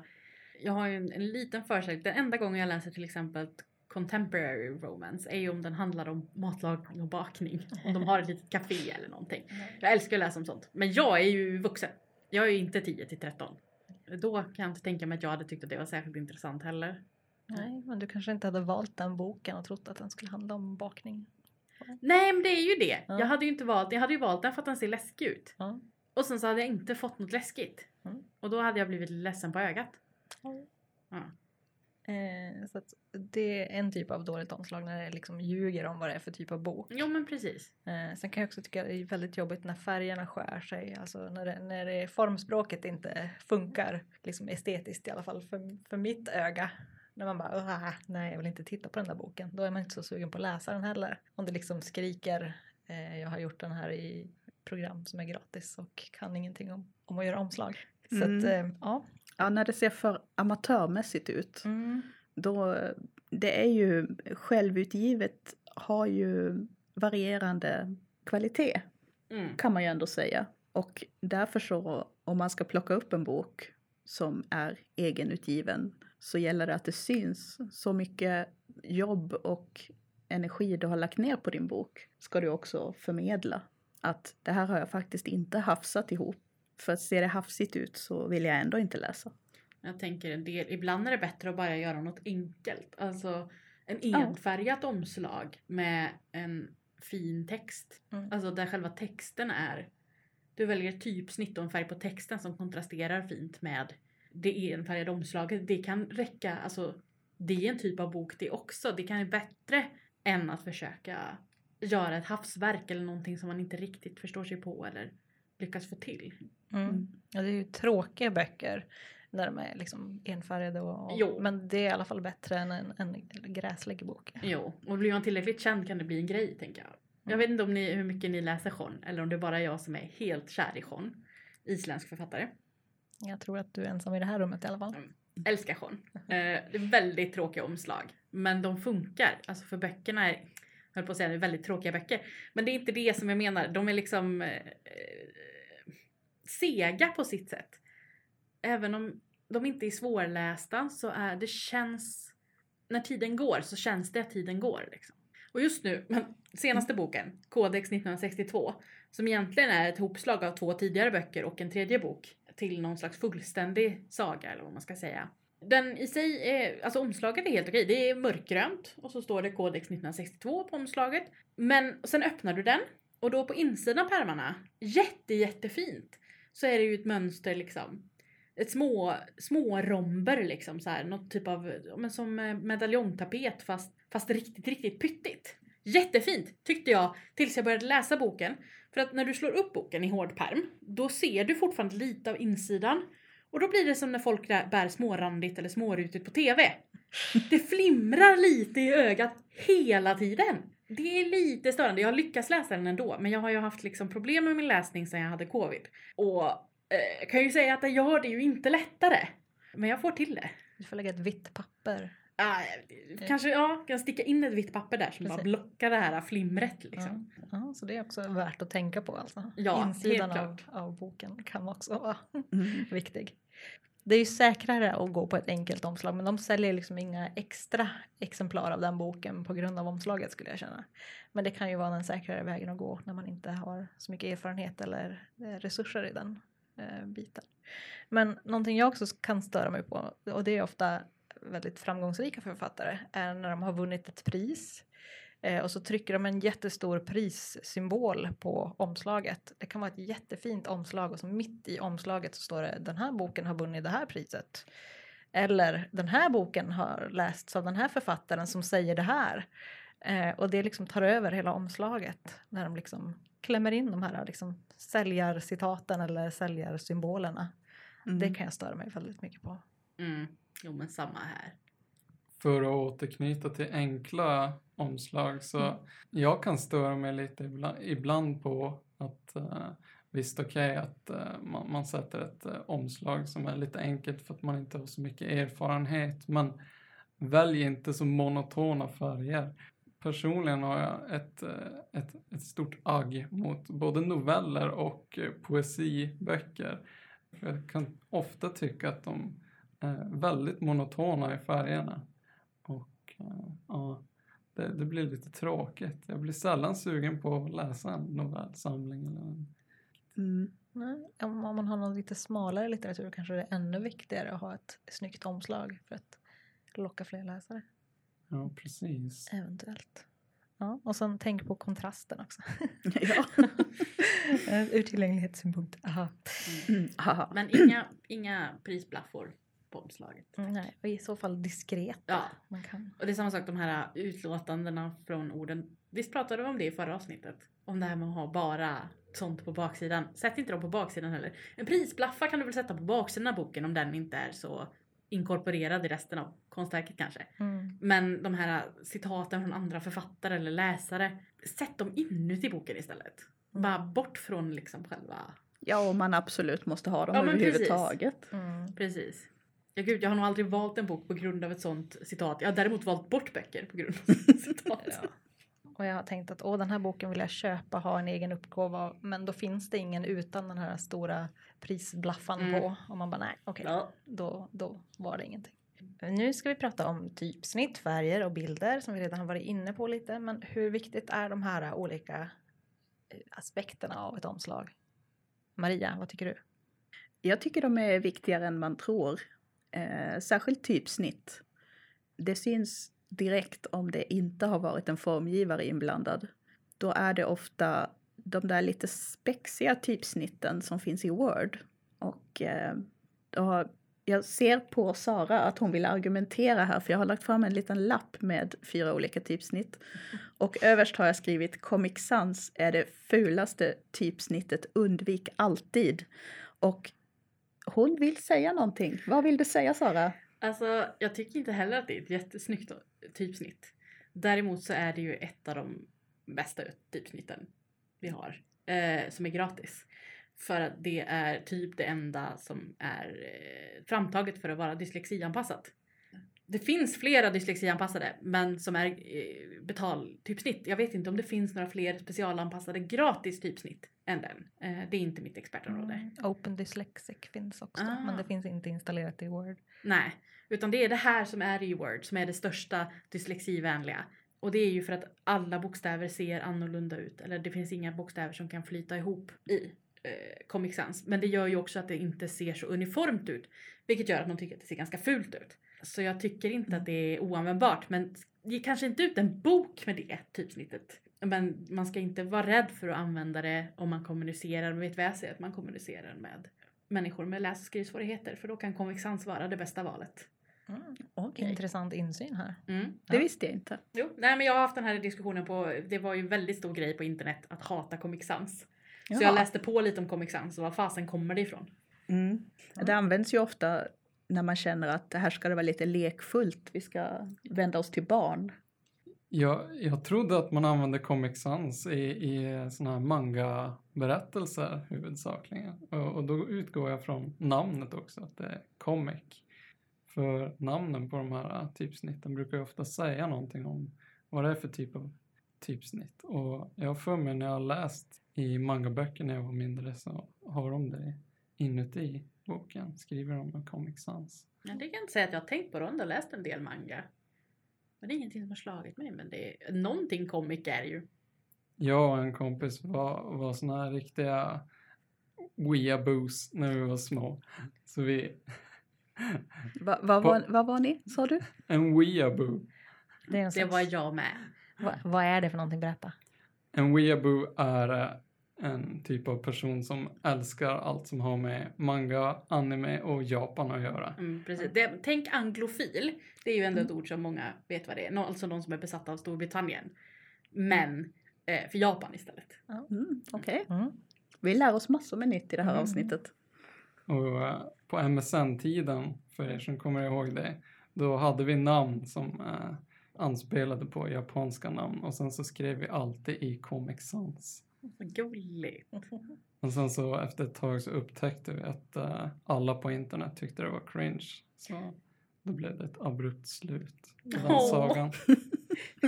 Jag har ju en, en liten förkärlek. Den enda gången jag läser till exempel contemporary romance är ju om den handlar om matlagning och bakning. Om de har ett litet café eller någonting. Jag älskar att läsa om sånt. Men jag är ju vuxen. Jag är ju inte 10 till 13. Då kan jag inte tänka mig att jag hade tyckt att det var särskilt intressant heller. Nej, men du kanske inte hade valt den boken och trott att den skulle handla om bakning. Nej men det är ju det. Ja. Jag hade ju inte valt, jag hade ju valt den för att den ser läskig ut. Ja. Och sen så hade jag inte fått något läskigt. Mm. Och då hade jag blivit ledsen på ögat. Ja. Eh, så det är en typ av dåligt omslag när det liksom ljuger om vad det är för typ av bok. Jo men precis. Eh, sen kan jag också tycka att det är väldigt jobbigt när färgerna skär sig. Alltså när, det, när det formspråket inte funkar, liksom estetiskt i alla fall för, för mitt öga. När man bara "Åh, nej jag vill inte titta på den där boken. Då är man inte så sugen på att läsa den heller. Om det liksom skriker eh, jag har gjort den här i program som är gratis och kan ingenting om, om att göra omslag. Så Mm. att eh, ja. Ja, när det ser för amatörmässigt ut, då, det är ju självutgivet har ju varierande kvalitet Mm. kan man ju ändå säga. Och därför så, om man ska plocka upp en bok som är egenutgiven så gäller det att det syns så mycket jobb och energi du har lagt ner på din bok ska du också förmedla. Att det här har jag faktiskt inte hafsat ihop. För att ser det hafsigt ut så vill jag ändå inte läsa. Jag tänker en del, ibland är det bättre att bara göra något enkelt. Alltså en enfärgat omslag med en fin text. Mm. Alltså där själva texten är. Du väljer typsnitt och en färg på texten som kontrasterar fint med det enfärgade omslaget. Det kan räcka, alltså det är en typ av bok det också. Det kan vara bättre än att försöka göra ett havsverk eller någonting som man inte riktigt förstår sig på eller lyckas få till. Mm. Ja, det är ju tråkiga böcker när de är liksom enfärgade. Och, och, Jo. Men det är i alla fall bättre än en, en gräslig bok. Jo, och blir man tillräckligt känd kan det bli en grej tänker jag. Jag Mm. vet inte om ni, hur mycket ni läser Jean eller om det är bara jag som är helt kär i Jean. Isländsk författare. Jag tror att du är ensam i det här rummet i alla fall. Älskar Jean. Eh, det är väldigt tråkiga omslag. Men de funkar. Alltså för böckerna är, jag höll på att säga, det är väldigt tråkiga böcker. Men det är inte det som jag menar. De är liksom eh, eh, sega på sitt sätt. Även om de inte är svårlästa så är det känns, när tiden går så känns det att tiden går. Liksom. Och just nu, men senaste boken, Codex 1962, som egentligen är ett hopslag av två tidigare böcker och en tredje bok till någon slags fullständig saga eller vad man ska säga. Den i sig är, alltså omslaget är helt okej. Det är mörkgrönt och så står det Codex 1962 på omslaget. Men sen öppnar du den och då på insidan av pärmarna, jätte jättefint, så är det ju ett mönster liksom. Ett små, små romber liksom så här, något typ av, men som eh, medaljongtapet fast, fast riktigt, riktigt pyttigt. Jättefint tyckte jag tills jag började läsa boken. För att när du slår upp boken i hård pärm, då ser du fortfarande lite av insidan. Och då blir det som när folk bär smårandigt eller smårutigt på TV. Det flimrar lite i ögat hela tiden. Det är lite störande. Jag har lyckats läsa den ändå, men jag har ju haft liksom problem med min läsning sedan jag hade covid. Och eh, jag kan ju säga att det gör det ju inte lättare. Men jag får till det. Du får lägga ett vitt papper. Ah, kanske ja, kan sticka in ett vitt papper där som bara Precis. blockar det här flimret liksom. Ja. Ja, så det är också värt att tänka på alltså. Ja, Insidan av, av boken kan också vara Mm. viktig. Det är ju säkrare att gå på ett enkelt omslag men de säljer liksom inga extra exemplar av den boken på grund av omslaget skulle jag känna. Men det kan ju vara den säkrare vägen att gå när man inte har så mycket erfarenhet eller eh, resurser i den eh, biten. Men någonting jag också kan störa mig på och det är ofta väldigt framgångsrika författare är när de har vunnit ett pris Eh, och så trycker de en jättestor prissymbol på omslaget. Det kan vara ett jättefint omslag och så mitt i omslaget så står det den här boken har vunnit det här priset. Eller den här boken har lästs av den här författaren som säger det här. Eh, och det liksom tar över hela omslaget när de liksom klämmer in de här liksom säljarcitaten eller säljarsymbolerna. Mm. Det kan jag störa mig väldigt mycket på. Mm. Jo men samma här. För att återknyta till enkla omslag så jag kan störa mig lite ibland, ibland på att uh, visst okej okay, att uh, man, man, sätter ett uh, omslag som är lite enkelt för att man inte har så mycket erfarenhet men välj inte så monotona färger. Personligen har jag ett, ett, ett stort agg mot både noveller och poesiböcker. Jag kan ofta tycka att de är väldigt monotona i färgerna. Ja, det, det, blir lite tråkigt. Jag blir sällan sugen på att läsa en novellsamling. Eller en... Mm. Nej, om man har någon lite smalare litteratur kanske det är ännu viktigare att ha ett snyggt omslag för att locka fler läsare. Ja, precis. Eventuellt. Ja, och sen tänk på kontrasten också. ja. Ur tillgänglighetssynpunkt. Aha. Mm. Men inga, inga prisblaffor på omslaget. Mm, nej, och i så fall diskret. Ja, man kan. och det är samma sak de här utlåtandena från orden. Visst pratade vi om det i förra avsnittet? Om det här med att ha bara sånt på baksidan. Sätt inte dem på baksidan heller. En prisblaffa kan du väl sätta på baksidan av boken om den inte är så inkorporerad i resten av konstverket kanske. Mm. Men de här citaten från andra författare eller läsare. Sätt dem inuti boken istället. Mm. Bara bort från liksom själva... Ja, och man absolut måste ha dem ja, överhuvudtaget. Precis. Mm. precis. Ja gud, jag har nog aldrig valt en bok på grund av ett sånt citat. Jag har däremot valt bort böcker på grund av citat. ja. Och jag har tänkt att åh, den här boken vill jag köpa, ha en egen uppgåva. Men då finns det ingen utan den här stora prisblaffan mm. på. Och man bara nej, okej, okay, ja. då, då var det ingenting. Nu ska vi prata om typsnitt, färger och bilder som vi redan har varit inne på lite. Men hur viktigt är de här olika eh, aspekterna av ett omslag? Maria, vad tycker du? Jag tycker de är viktigare än man tror. Eh, särskilt typsnitt. Det syns direkt om det inte har varit en formgivare inblandad. Då är det ofta de där lite spexiga typsnitten som finns i Word. Och eh, då, jag ser på Sara att hon vill argumentera här för jag har lagt fram en liten lapp med fyra olika typsnitt. Och överst har jag skrivit Comic Sans är det fulaste typsnittet, undvik alltid. Och hon vill säga någonting. Vad vill du säga Sara? Alltså, jag tycker inte heller att det är ett jättesnyggt typsnitt. Däremot så är det ju ett av de bästa typsnitten vi har eh, som är gratis. För att det är typ det enda som är eh, framtaget för att vara dyslexianpassat. Det finns flera dyslexianpassade men som är eh, betaltypsnitt. Jag vet inte om det finns några fler specialanpassade gratis typsnitt än den. Eh, det är inte mitt expertområde. Mm. Open Dyslexic finns också ah. men det finns inte installerat i Word. Nej, utan det är det här som är i Word som är det största dyslexivänliga. Och det är ju för att alla bokstäver ser annorlunda ut. Eller det finns inga bokstäver som kan flyta ihop i eh, Comic Sans. Men det gör ju också att det inte ser så uniformt ut. Vilket gör att man tycker att det ser ganska fult ut. Så jag tycker inte att det är oanvändbart. Men ge kanske inte ut en bok med det typsnittet. Men man ska inte vara rädd för att använda det om man kommunicerar. Man vet vad jag säger att man kommunicerar med människor med läs och skrivsvårigheter. För då kan Comic Sans vara det bästa valet. Mm, okay. Intressant insyn här. Mm. Det ja. visste jag inte. Jo, nej men jag har haft den här diskussionen på, det var ju en väldigt stor grej på internet att hata Comic Sans. Så jag läste på lite om Comic Sans och var fasen kommer det ifrån? Mm. Det används ju ofta när man känner att här ska det vara lite lekfullt, vi ska vända oss till barn. Jag, jag trodde att man använde Comic Sans i, i såna här manga-berättelser huvudsakligen. Och, och då utgår jag från namnet också, att det är comic. För namnen på de här typsnitten brukar ju ofta säga någonting om vad det är för typ av typsnitt. Och jag har för mig när jag har läst i mangaböcker när jag var mindre så har de det inuti boken, skriver om Comic Sans. Ja, det kan jag inte säga att jag har tänkt på, jag läst en del manga. Men det är ingenting som har slagit mig, men det är, någonting comic är ju. Jag och en kompis var, var såna här riktiga weaboos när vi var små. Så vi Va, va, va, vad var ni, sa du? En weeaboo. Det, det var jag med. Va, vad är det för någonting? Berätta. En weeaboo är eh, en typ av person som älskar allt som har med manga, anime och Japan att göra. Mm, precis. Det, tänk anglofil. Det är ju ändå ett ord som många vet vad det är. Alltså de som är besatta av Storbritannien. Men eh, för Japan istället. Mm, Okej. Okay. Mm. Vi lär oss massor med nytt i det här mm. avsnittet. Och eh, på MSN-tiden, för er som kommer ihåg det, då hade vi namn som eh, anspelade på japanska namn och sen så skrev vi alltid i Comic Sans. Vad gulligt. Och sen så efter ett tag så upptäckte vi att eh, alla på internet tyckte det var cringe. Så då blev det ett abrupt slut på den Åh. sagan.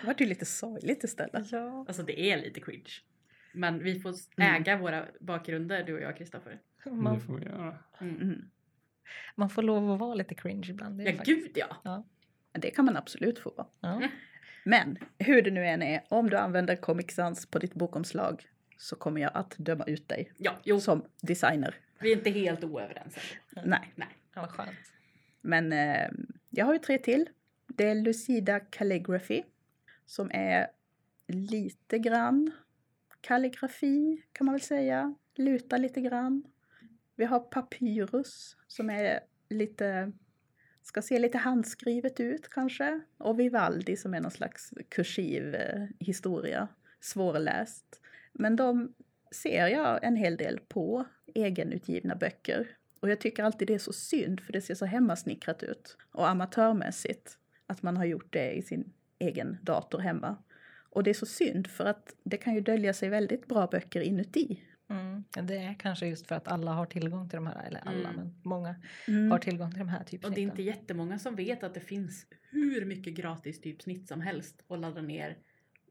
Det var ju lite sorgligt istället. Ja. Alltså det är lite cringe. Men vi får Mm. äga våra bakgrunder du och jag Kristoffer. Det Man, får vi göra. Mm. Mm. man får lov att vara lite cringe ibland. det Ja faktiskt- gud ja. Det kan man absolut få vara. Ja. Men hur det nu än är, om du använder Comic Sans på ditt bokomslag så kommer jag att döma ut dig Ja, jo, som designer. vi är inte helt oöverens. Nej, Nej. Ja, vad skönt. men eh, jag har ju tre till. Det är Lucida Calligraphy som är lite grann kalligrafi kan man väl säga. Lutar lite grann. Vi har Papyrus som är lite, ska se lite handskrivet ut kanske. Och Vivaldi som är någon slags kursiv eh, historia. Svårläst. Men de ser jag en hel del på egenutgivna böcker. Och jag tycker alltid det är så synd för det ser så hemmasnickrat ut. Och amatörmässigt. Att man har gjort det i sin egen dator hemma. Och det är så synd för att det kan ju dölja sig väldigt bra böcker inuti. Mm. Det är kanske just för att alla har tillgång till de här, eller alla, Mm. men många Mm. har tillgång till de här Och det är typsnitten. inte jättemånga som vet att det finns hur mycket gratis typsnitt som helst att ladda ner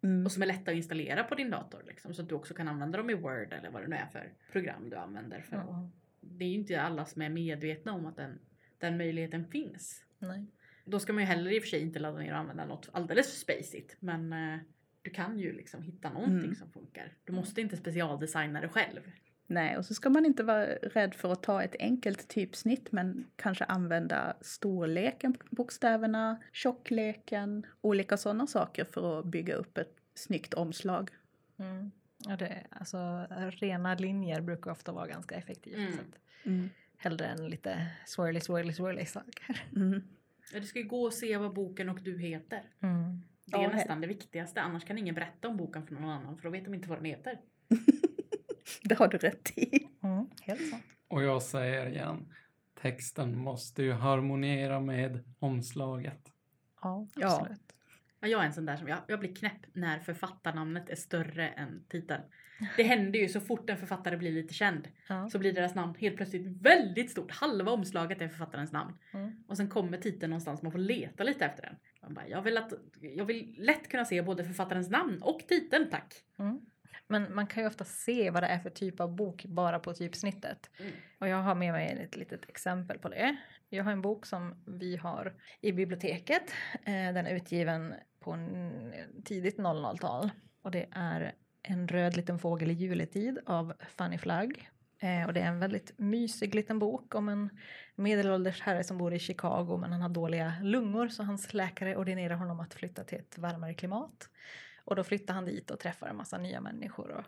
Mm. och som är lätta att installera på din dator. Liksom, så att du också kan använda dem i Word eller vad det nu är för program du använder. För Ja, Det är ju inte alla som är medvetna om att den, den möjligheten finns. nej. Då ska man ju heller i och för sig inte ladda ner och använda något alldeles för spacigt. Men eh, du kan ju liksom hitta någonting Mm. som funkar. Du måste inte specialdesigna det själv. Nej, och så ska man inte vara rädd för att ta ett enkelt typsnitt men kanske använda storleken på bokstäverna, tjockleken, olika sådana saker för att bygga upp ett snyggt omslag. Mm. Ja, det, alltså, rena linjer brukar ofta vara ganska effektivt. Mm. Så att, Mm. hellre än lite swirly, swirly, swirly saker. Mm. Ja, Du ska ju gå och se vad boken och du heter. Mm. Det är Ja, nästan det viktigaste. Annars kan ingen berätta om boken för någon annan för då vet de inte vad den heter. Det har du rätt i. Mm. Helt sant. Och jag säger igen, texten måste ju harmoniera med omslaget. Ja, Ja. absolut. Ja, jag är en sån där som jag, jag blir knäpp när författarnamnet är större än titeln. Det händer ju så fort en författare blir lite känd Ja. så blir deras namn helt plötsligt väldigt stort. Halva omslaget är författarens namn. Mm. Och sen kommer titeln någonstans, man får leta lite efter den. Man bara, jag, vill att, jag vill lätt kunna se både författarens namn och titeln tack. Mm. Men man kan ju ofta se vad det är för typ av bok bara på typsnittet. Mm. Och jag har med mig ett litet exempel på det. Jag har en bok som vi har i biblioteket. Eh, Den är utgiven på tidigt 00-tal. Och det är En röd liten fågel i juletid av Fanny Flagg. Eh, Och det är en väldigt mysig liten bok om en medelålders herre som bor i Chicago men han har dåliga lungor så hans läkare ordinerar honom att flytta till ett varmare klimat. Och då flyttar han dit och träffar en massa nya människor. Och,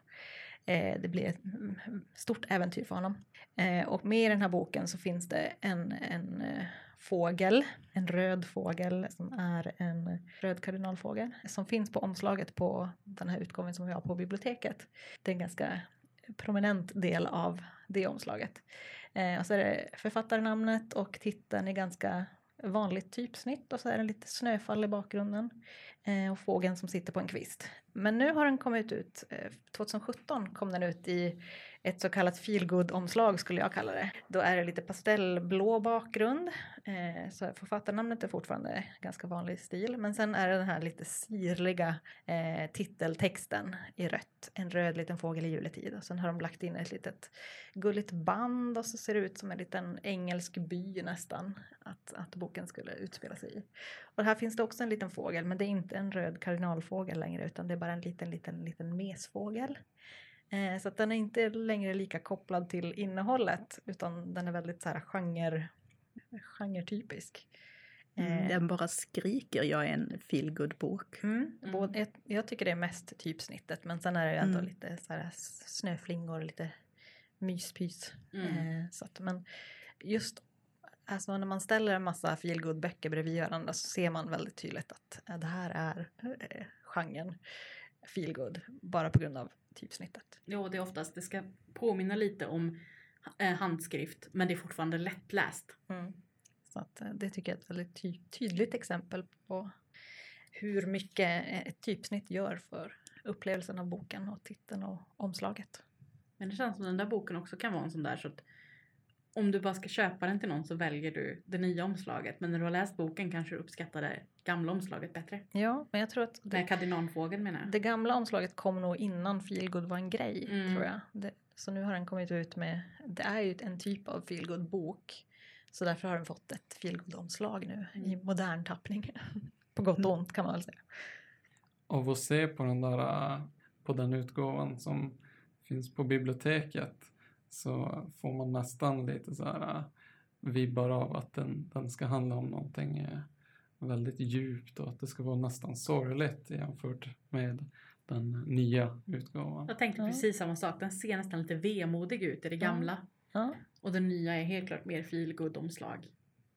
eh, det blir ett mm, stort äventyr för honom. Eh, och med i den här boken så finns det en, en eh, fågel, en röd fågel som är en röd kardinalfågel som finns på omslaget på den här utgåvan som vi har på biblioteket. Det är en ganska prominent del av det omslaget. Eh, och så är det författarnamnet och titeln i ganska vanligt typsnitt och så är det lite snöfall i bakgrunden eh, och fågeln som sitter på en kvist. Men nu har den kommit ut, eh, 2017 kom den ut i ett så kallat feelgood-omslag skulle jag kalla det. Då är det lite pastellblå bakgrund. Eh, så författarnamnet är fortfarande ganska vanlig stil. Men sen är det den här lite sirliga eh, titeltexten i rött. En röd liten fågel i juletid. Och sen har de lagt in ett litet gulligt band och så ser det ut som en liten engelsk by nästan. Att, att boken skulle utspela sig i. Och här finns det också en liten fågel men det är inte en röd kardinalfågel längre utan det är bara en liten, liten, liten mesfågel. Eh, så att den är inte längre lika kopplad till innehållet utan den är väldigt så här genre, genretypisk. Mm, Eh, den bara skriker jag är en feelgood-bok. Mm, Mm. både- jag, jag tycker det är mest typsnittet men sen är det ju ändå Mm. lite så här snöflingor och lite myspys. Mm. Eh, så att, men just alltså när man ställer en massa feelgood böcker bredvid varandra så ser man väldigt tydligt att eh, det här är eh, genren feelgood bara på grund av typsnittet. Ja, det är oftast, det ska påminna lite om eh, handskrift men det är fortfarande lättläst. Mm. Så att, eh, det tycker jag är ett väldigt ty tydligt exempel på hur mycket ett typsnitt gör för upplevelsen av boken och titeln och omslaget. Men det känns som den där boken också kan vara en sån där så att om du bara ska köpa den till någon så väljer du det nya omslaget. Men när du har läst boken kanske du uppskattar det gamla omslaget bättre. Ja, men jag tror att Det, det, kardinalfågeln menar jag. det gamla omslaget kom nog innan feelgood var en grej, Mm. tror jag. Det, så nu har den kommit ut med, det är ju en typ av feelgood bok. Så därför har den fått ett feelgood omslag nu i Mm. modern tappning. På gott och ont kan man väl säga. Av att se på den där, äh, på den utgåvan som finns på biblioteket så får man nästan lite så här äh, vibbar av att den, den ska handla om någonting äh, väldigt djupt och att det ska vara nästan sorgligt jämfört med den nya utgåvan. Jag tänkte precis samma sak. Den ser nästan lite vemodig ut i det gamla. Ja, Och den nya är helt klart mer feelgood omslag.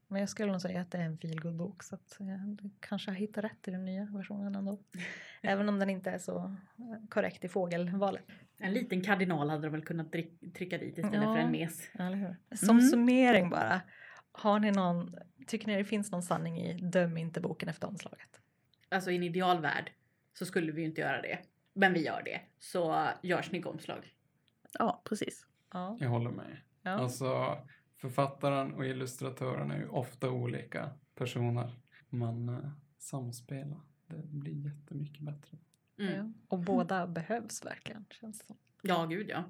men jag skulle nog säga att det är en feelgood bok så att jag kanske har hittat rätt i den nya versionen ändå. Även om den inte är så eh, korrekt i fågelvalet. En liten kardinal hade de väl kunnat trycka dit istället Ja. för en mes. Eller hur? Som Mm. summering bara. Har ni någon, tycker ni det finns någon sanning i döm inte boken efter omslaget? Alltså i en idealvärld så skulle vi ju inte göra det. Men vi gör det. Så gör snygga omslag. Ja, precis. Ja. Jag håller med. ja. Alltså författaren och illustratören är ju ofta olika personer. Men äh, samspela, det blir jättemycket bättre. Mm. Och båda behövs verkligen känns det som. Ja, gud ja.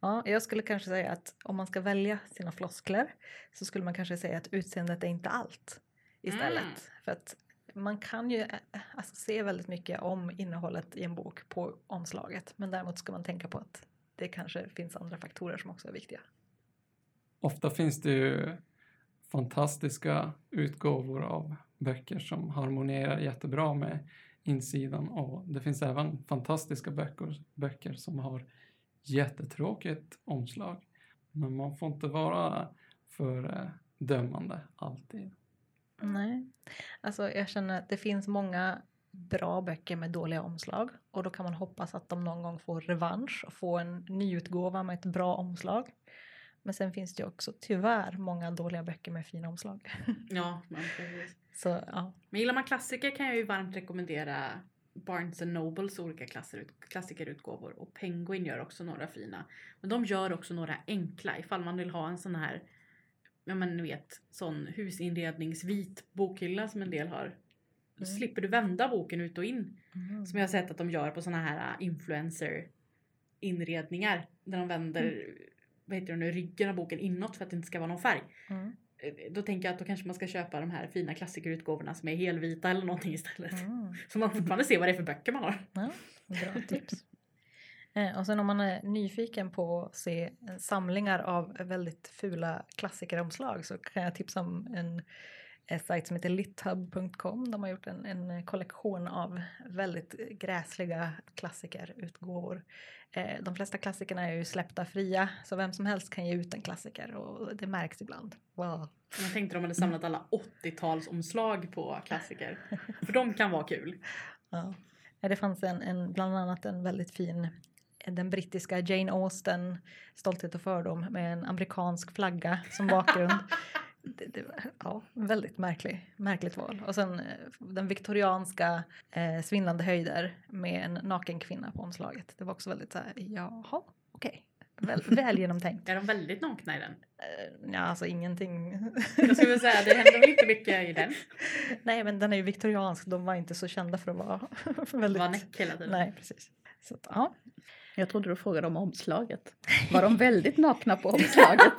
Ja, jag skulle kanske säga att om man ska välja sina floskler så skulle man kanske säga att utseendet är inte allt istället. Mm. För att man kan ju eh, alltså, se väldigt mycket om innehållet i en bok på omslaget. Men däremot ska man tänka på att det kanske finns andra faktorer som också är viktiga. Ofta finns det ju fantastiska utgåvor av böcker som harmonierar jättebra med insidan och det finns även fantastiska böcker, böcker som har jättetråkigt omslag. Men man får inte vara för eh, dömande alltid. Nej, alltså jag känner att det finns många bra böcker med dåliga omslag och då kan man hoppas att de någon gång får revansch och får en nyutgåva med ett bra omslag. Men sen finns det ju också tyvärr många dåliga böcker med fina omslag. Ja, men precis. Så ja, Men gillar man klassiker kan jag ju varmt rekommendera Barnes Nobles olika klasser, klassikerutgåvor. Och Penguin gör också några fina. Men de gör också några enkla ifall man vill ha en sån här, ja men ni vet, sån husinredningsvit bokhylla som en del har. Då Mm. slipper du vända boken ut och in. Mm. Som jag har sett att de gör på såna här äh, influencer inredningar. Där de vänder vad heter det nu, ryggen av boken inåt för att det inte ska vara någon färg. Mm. Eh, Då tänker jag att då kanske man ska köpa de här fina klassikerutgåvorna som är helvita eller någonting istället. Mm. Så man fortfarande ser vad det är för böcker man har. Ja, bra tips. Eh, Och sen om man är nyfiken på att se samlingar av väldigt fula klassikeromslag så kan jag tipsa om en, en sajt som heter lithub.com. De har gjort en, en kollektion av väldigt gräsliga klassikerutgåvor. Eh, De flesta klassikerna är ju släppta fria så vem som helst kan ge ut en klassiker och det märks ibland. Wow. Jag tänkte de hade samlat alla 80-talsomslag på klassiker. För de kan vara kul. Ja. Det fanns en, en, bland annat en väldigt fin den brittiska Jane Austen, Stolthet och fördom med en amerikansk flagga som bakgrund. det, det, ja, väldigt märklig, märkligt val. Och sen eh, den viktorianska eh, Svindlande höjder med en naken kvinna på omslaget. Det var också väldigt så här, jaha, okej. Väl, väl genomtänkt. Är de väldigt nakna i den? Eh, Ja, alltså ingenting. Jag skulle vilja säga det händer väl inte mycket i den. Nej, men den är ju viktoriansk. De var inte så kända för att vara väldigt... Var näck hela tiden. Nej, precis. Så ja. Jag trodde du frågade om omslaget. Var de väldigt nakna på omslaget?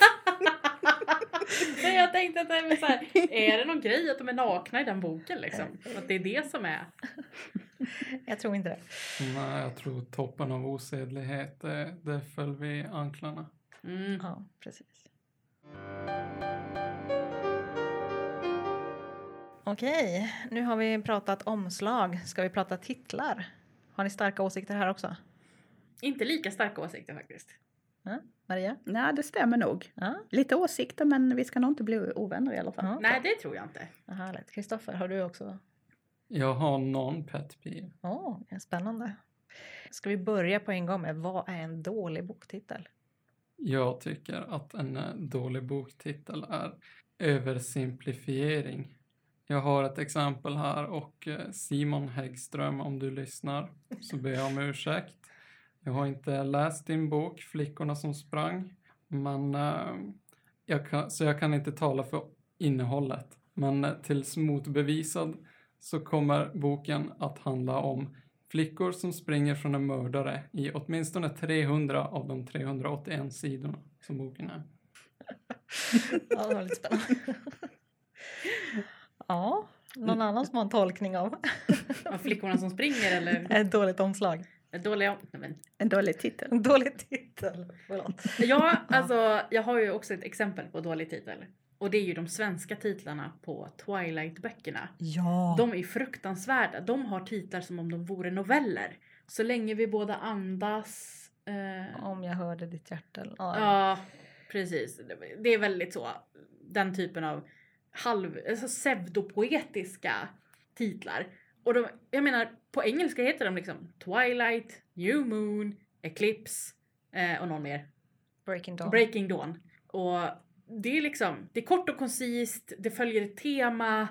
Nej, jag tänkte att det är, så här, är det någon grej att de är nakna i den boken liksom? Att det är det som är. Jag tror inte det. Nej, jag tror toppen av osedlighet, det, det föll vid anklarna. Mm. Ja, precis. Okej, nu har vi pratat omslag. Ska vi prata titlar? Har ni starka åsikter här också? Inte lika starka åsikter faktiskt. Maria? Nej, det stämmer nog. Ja, Lite åsikter, men vi ska nog inte bli ovänner i alla fall. ja. Nej, det tror jag inte. Härligt. Kristoffer, har du också? Jag har någon pet peeve. Åh, oh, spännande. Ska vi börja på en gång med vad är en dålig boktitel? Jag tycker att en eh, dålig boktitel är översimplifiering. Jag har ett exempel här och eh, Simon Häggström, om du lyssnar, så ber jag om ursäkt. Jag har inte läst din bok Flickorna som sprang, men eh, jag kan, så jag kan inte tala för innehållet. Men eh, tills motbevisad så kommer boken att handla om flickor som springer från en mördare i åtminstone 300 av de 381 sidorna som boken är. Ja, det var lite spännande. Ja, någon annan som har en tolkning av Av flickorna som springer eller ett dåligt omslag. Dåliga... Nej, men. En dålig titel. En dålig titel. Ja, alltså jag har ju också ett exempel på dålig titel. Och det är ju de svenska titlarna på Twilight-böckerna. Ja. De är fruktansvärda. De har titlar som om de vore noveller. Så länge vi båda andas. Eh, Om jag hörde ditt hjärta. Ja. ja, precis. Det är väldigt så. Den typen av halv, alltså pseudopoetiska titlar. Och de, jag menar, på engelska heter de liksom Twilight, New Moon, Eclipse eh, och någon mer. Breaking Dawn. Breaking Dawn. Och det är liksom, det är kort och koncist, det följer ett tema.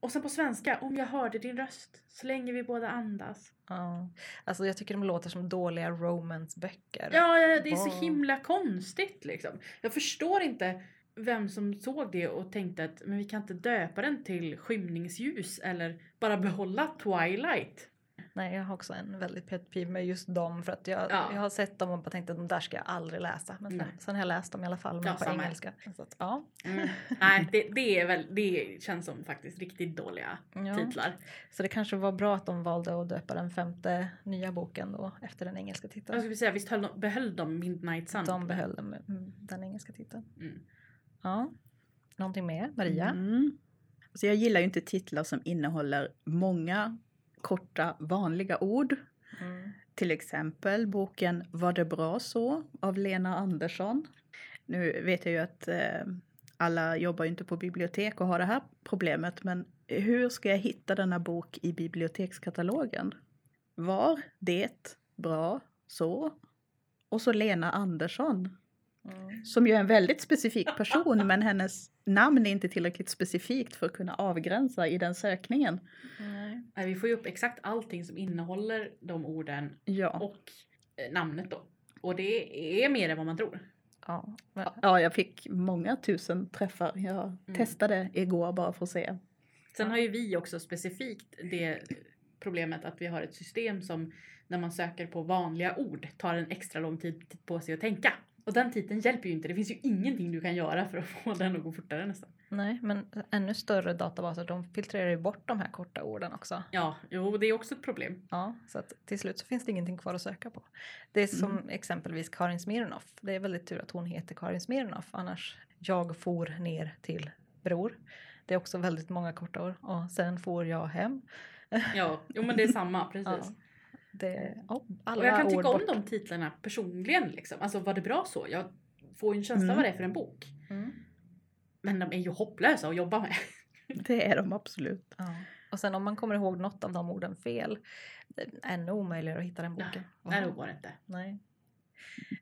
Och sen på svenska, om jag hörde din röst, så länge vi båda andas. Ja. Alltså jag tycker de låter som dåliga romance-böcker. Ja, det är så himla konstigt liksom. Jag förstår inte vem som såg det och tänkte att men vi kan inte döpa den till skymningsljus eller bara behålla Twilight. Nej, jag har också en väldigt pet peeve med just dem för att jag, Ja. jag har sett dem och bara tänkt att de där ska jag aldrig läsa. Men sen, Nej. sen har jag läst dem i alla fall, men Ja, på engelska. Så att, ja. Mm. Nej, det, det, är väl, det känns som faktiskt riktigt dåliga Ja. titlar. Så det kanske var bra att de valde att döpa den femte nya boken då efter den engelska Jag titeln. skulle säga, visst höll de, behöll de Midnight Sun? De behöll den, mm, den engelska titeln. Mm. Ja. Någonting mer? Maria? Mm. Så jag gillar ju inte titlar som innehåller många korta vanliga ord. Mm. Till exempel boken Var det bra så? av Lena Andersson. Nu vet jag ju att eh, alla jobbar ju inte på bibliotek och har det här problemet men hur ska jag hitta denna bok i bibliotekskatalogen? Var det bra så? Och så Lena Andersson Mm. som ju är en väldigt specifik person men hennes namn är inte tillräckligt specifikt för att kunna avgränsa i den sökningen. Nej. Nej, vi får ju upp exakt allting som innehåller de orden Ja, och eh, namnet då. Och det är mer än vad man tror. Ja. Ja jag fick många tusen träffar. Jag Mm. testade igår bara för att se. Sen har ju vi också specifikt det problemet att vi har ett system som när man söker på vanliga ord tar en extra lång tid på sig att tänka. Och den titeln hjälper ju inte. Det finns ju ingenting du kan göra för att få den att gå fortare nästan. nej, men ännu större databaser de filtrerar ju bort de här korta orden också. Ja, jo, det är också ett problem. Ja, så att till slut så finns det ingenting kvar att söka på. Det är som Mm. exempelvis Karin Smirnoff. Det är väldigt tur att hon heter Karin Smirnoff. Annars, jag for ner till Bror. Det är också väldigt många korta ord. Och sen får jag hem. Ja, jo men det är samma, precis. Ja. Det, oh, alla Och jag kan tycka om bort. de titlarna personligen liksom. Alltså var det bra så? Jag får ju en känsla Mm. vad det är för en bok. Mm. Men de är ju hopplösa att jobba med. Det är de absolut. Ja. Och sen om man kommer ihåg något av de orden fel. Det är ännu omöjligare att hitta den boken. Nej, det går inte. Nej.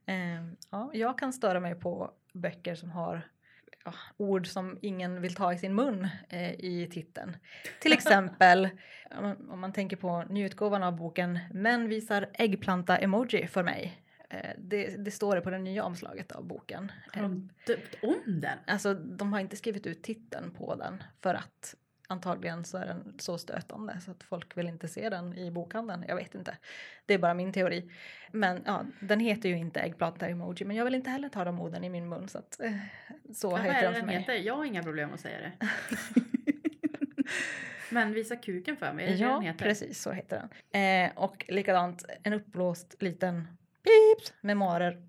Ehm, ja, jag kan störa mig på böcker som har ja, ord som ingen vill ta i sin mun eh, i titeln. Till exempel om man, om man tänker på nyutgåvan av boken Män visar äggplanta-emoji för mig. Eh, det, det står det på det nya omslaget av boken. Har de döpt om den? Alltså de har inte skrivit ut titeln på den för att antagligen så är den så stötande så att folk vill inte se den i bokhandeln. Jag vet inte. Det är bara min teori. Men ja, den heter ju inte äggplanta emoji men jag vill inte heller ta de orden i min mun så att eh, så vad heter den för den mig. heter? Jag har inga problem att säga det. Men visa kuken för mig, är det det Ja, den heter? precis så heter den. Eh, och likadant en uppblåst liten pips memoarer.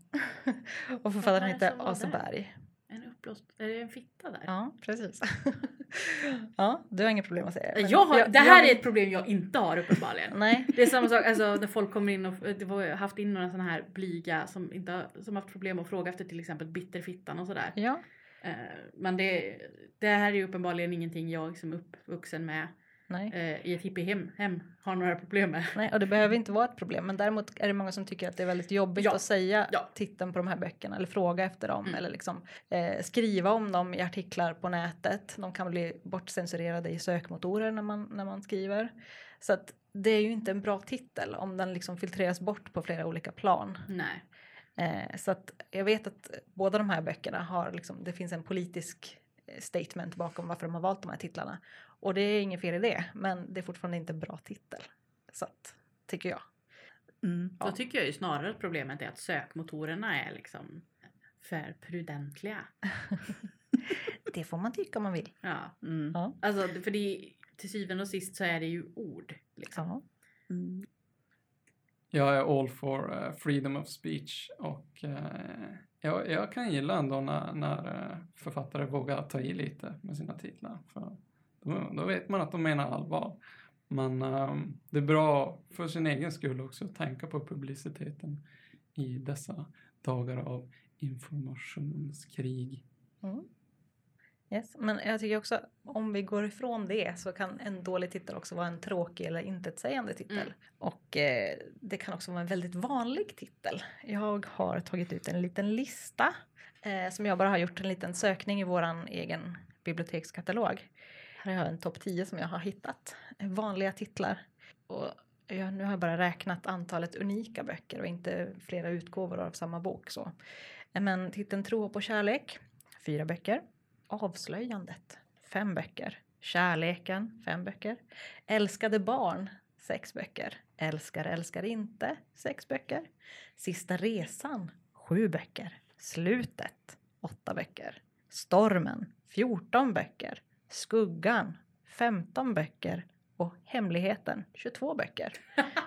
och författaren heter som var Asa där? Berg. En uppblåst, är det en fitta där? Ja, precis. ja, du har inga problem att säga det. Jag har, jag- det här jag- är ett problem jag inte har uppenbarligen. Nej, Det är samma sak alltså, när folk kommer in och det var, jag har haft in några sådana här blyga som inte har, som haft problem att fråga efter till exempel bitterfittan och sådär. ja. Eh, men det, det här är ju uppenbarligen ingenting jag som är uppvuxen med. Nej. eh, i ett hippiehem hem har några problem med. Nej, och det behöver inte vara ett problem. Men däremot är det många som tycker att det är väldigt jobbigt Ja. att säga Ja. titeln på de här böckerna eller fråga efter dem Mm. eller liksom eh, skriva om dem i artiklar på nätet. De kan bli bortcensurerade i sökmotorer när man, när man skriver. Så att det är ju inte en bra titel om den liksom filtreras bort på flera olika plan. Nej. Eh, så att jag vet att båda de här böckerna har liksom, det finns en politisk eh, statement bakom varför de har valt de här titlarna. Och det är inget fel i det, men det är fortfarande inte en bra titel. Så att, tycker jag. Mm. Då tycker jag ju snarare att problemet är att sökmotorerna är liksom för prudentliga. Det får man tycka om man vill. Ja, Mm. Ja. alltså för det, till syvende och sist så är det ju ord. Liksom. Ja. Mm. Jag är all for eh, freedom of speech och eh, jag, jag kan gilla ändå när, när eh, författare vågar ta i lite med sina titlar. För då, då vet man att de menar allvar. Men ehm, det är bra för sin egen skull också att tänka på publiciteten i dessa dagar av informationskrig. Mm. Yes. Men jag tycker också om vi går ifrån det så kan en dålig titel också vara en tråkig eller intetsägande titel. Mm. Och eh, det kan också vara en väldigt vanlig titel. Jag har tagit ut en liten lista eh, som jag bara har gjort en liten sökning i våran egen bibliotekskatalog. Här har jag en topp 10 som jag har hittat. Vanliga titlar. Och jag, nu har jag bara räknat antalet unika böcker och inte flera utgåvor av samma bok. Så. Men titeln Tro på kärlek, fyra böcker. Avslöjandet, fem böcker. Kärleken, fem böcker. Älskade barn, sex böcker. Älskar, älskar inte, sex böcker. Sista resan, sju böcker. Slutet, åtta böcker. Stormen, 14 böcker. Skuggan, 15 böcker. Och Hemligheten, 22 böcker.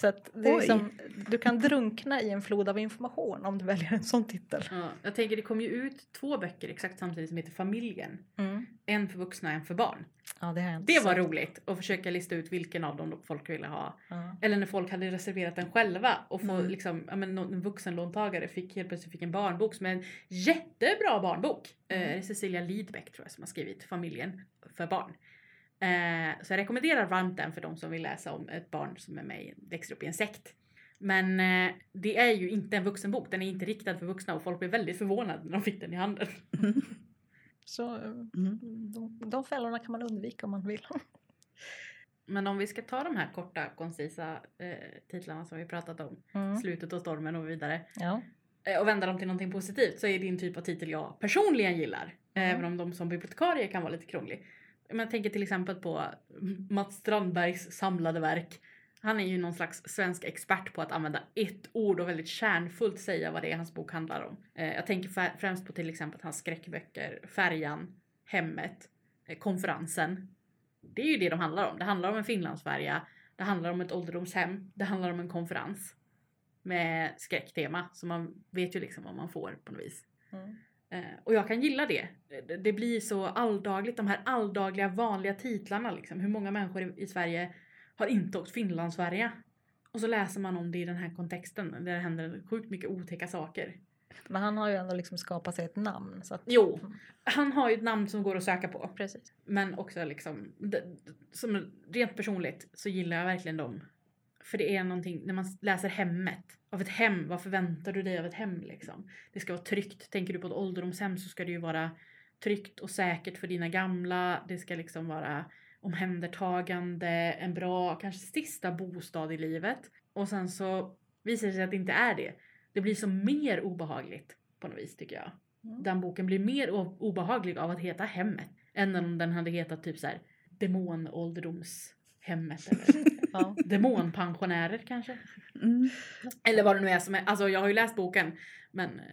Så att det är Oj. liksom, du kan drunkna i en flod av information om du väljer en sån titel. Ja, jag tänker det kom ju ut två böcker exakt samtidigt som heter Familjen. Mm. En för vuxna och en för barn. Ja, det Det var roligt att försöka lista ut vilken av dem folk ville ha. Ja. Eller när folk hade reserverat den själva och få Mm. liksom, ja, men en vuxenlåntagare fick helt plötsligt fick en barnbok som är en jättebra barnbok. Eh, Mm. är Cecilia Lidbeck tror jag som har skrivit Familjen för barn. Eh, så jag rekommenderar varmt den för de som vill läsa om ett barn som är med, i- växer upp i en sekt. Men eh, det är ju inte en vuxenbok, den är inte riktad för vuxna och folk blev väldigt förvånade när de fick den i handen. Så eh, Mm. de, de fällorna kan man undvika om man vill. Men om vi ska ta de här korta, koncisa eh, titlarna som vi pratat om, Mm. Slutet och stormen och vidare, Ja. eh, och vända dem till någonting positivt så är din typ av titel jag personligen gillar. Mm. Även om de som bibliotekarie kan vara lite krånglig. Men jag tänker till exempel på Mats Strandbergs samlade verk. Han är ju någon slags svensk expert på att använda ett ord och väldigt kärnfullt säga vad det är hans bok handlar om. Eh, jag tänker främst på till exempel hans skräckböcker Färjan, Hemmet, eh, Konferensen. Det är ju det de handlar om. Det handlar om en Finlandsfärja, det handlar om ett ålderdomshem, det handlar om en konferens med skräcktema. Så man vet ju liksom vad man får på något vis. Mm. Eh, och jag kan gilla det. Det- blir så alldagligt, de här alldagliga vanliga titlarna liksom. Hur många människor i, Sverige har inte åkt Finlandsfärja? Och så läser man om det i den här kontexten där det händer sjukt mycket otäcka saker. Men han har ju ändå liksom skapat sig ett namn. Så att, Jo, han har ju ett namn som går att söka på. Precis. Men också liksom, som rent personligt så gillar jag verkligen dem. För det är någonting, när man läser hemmet, av ett hem, vad förväntar du dig av ett hem liksom? Det ska vara tryggt. Tänker du på ett ålderdomshem så ska det ju vara tryggt och säkert för dina gamla. Det ska liksom vara omhändertagande, en bra, kanske sista bostad i livet. Och sen så visar det sig att det inte är det. Det blir så mer obehagligt på något vis tycker jag. Mm. Den boken blir mer obehaglig av att heta Hemmet än om den hade hetat typ så här Demonålderdomshemmet eller Ja. Demonpensionärer kanske. Mm. Eller vad det nu är som är. Alltså jag har ju läst boken men eh,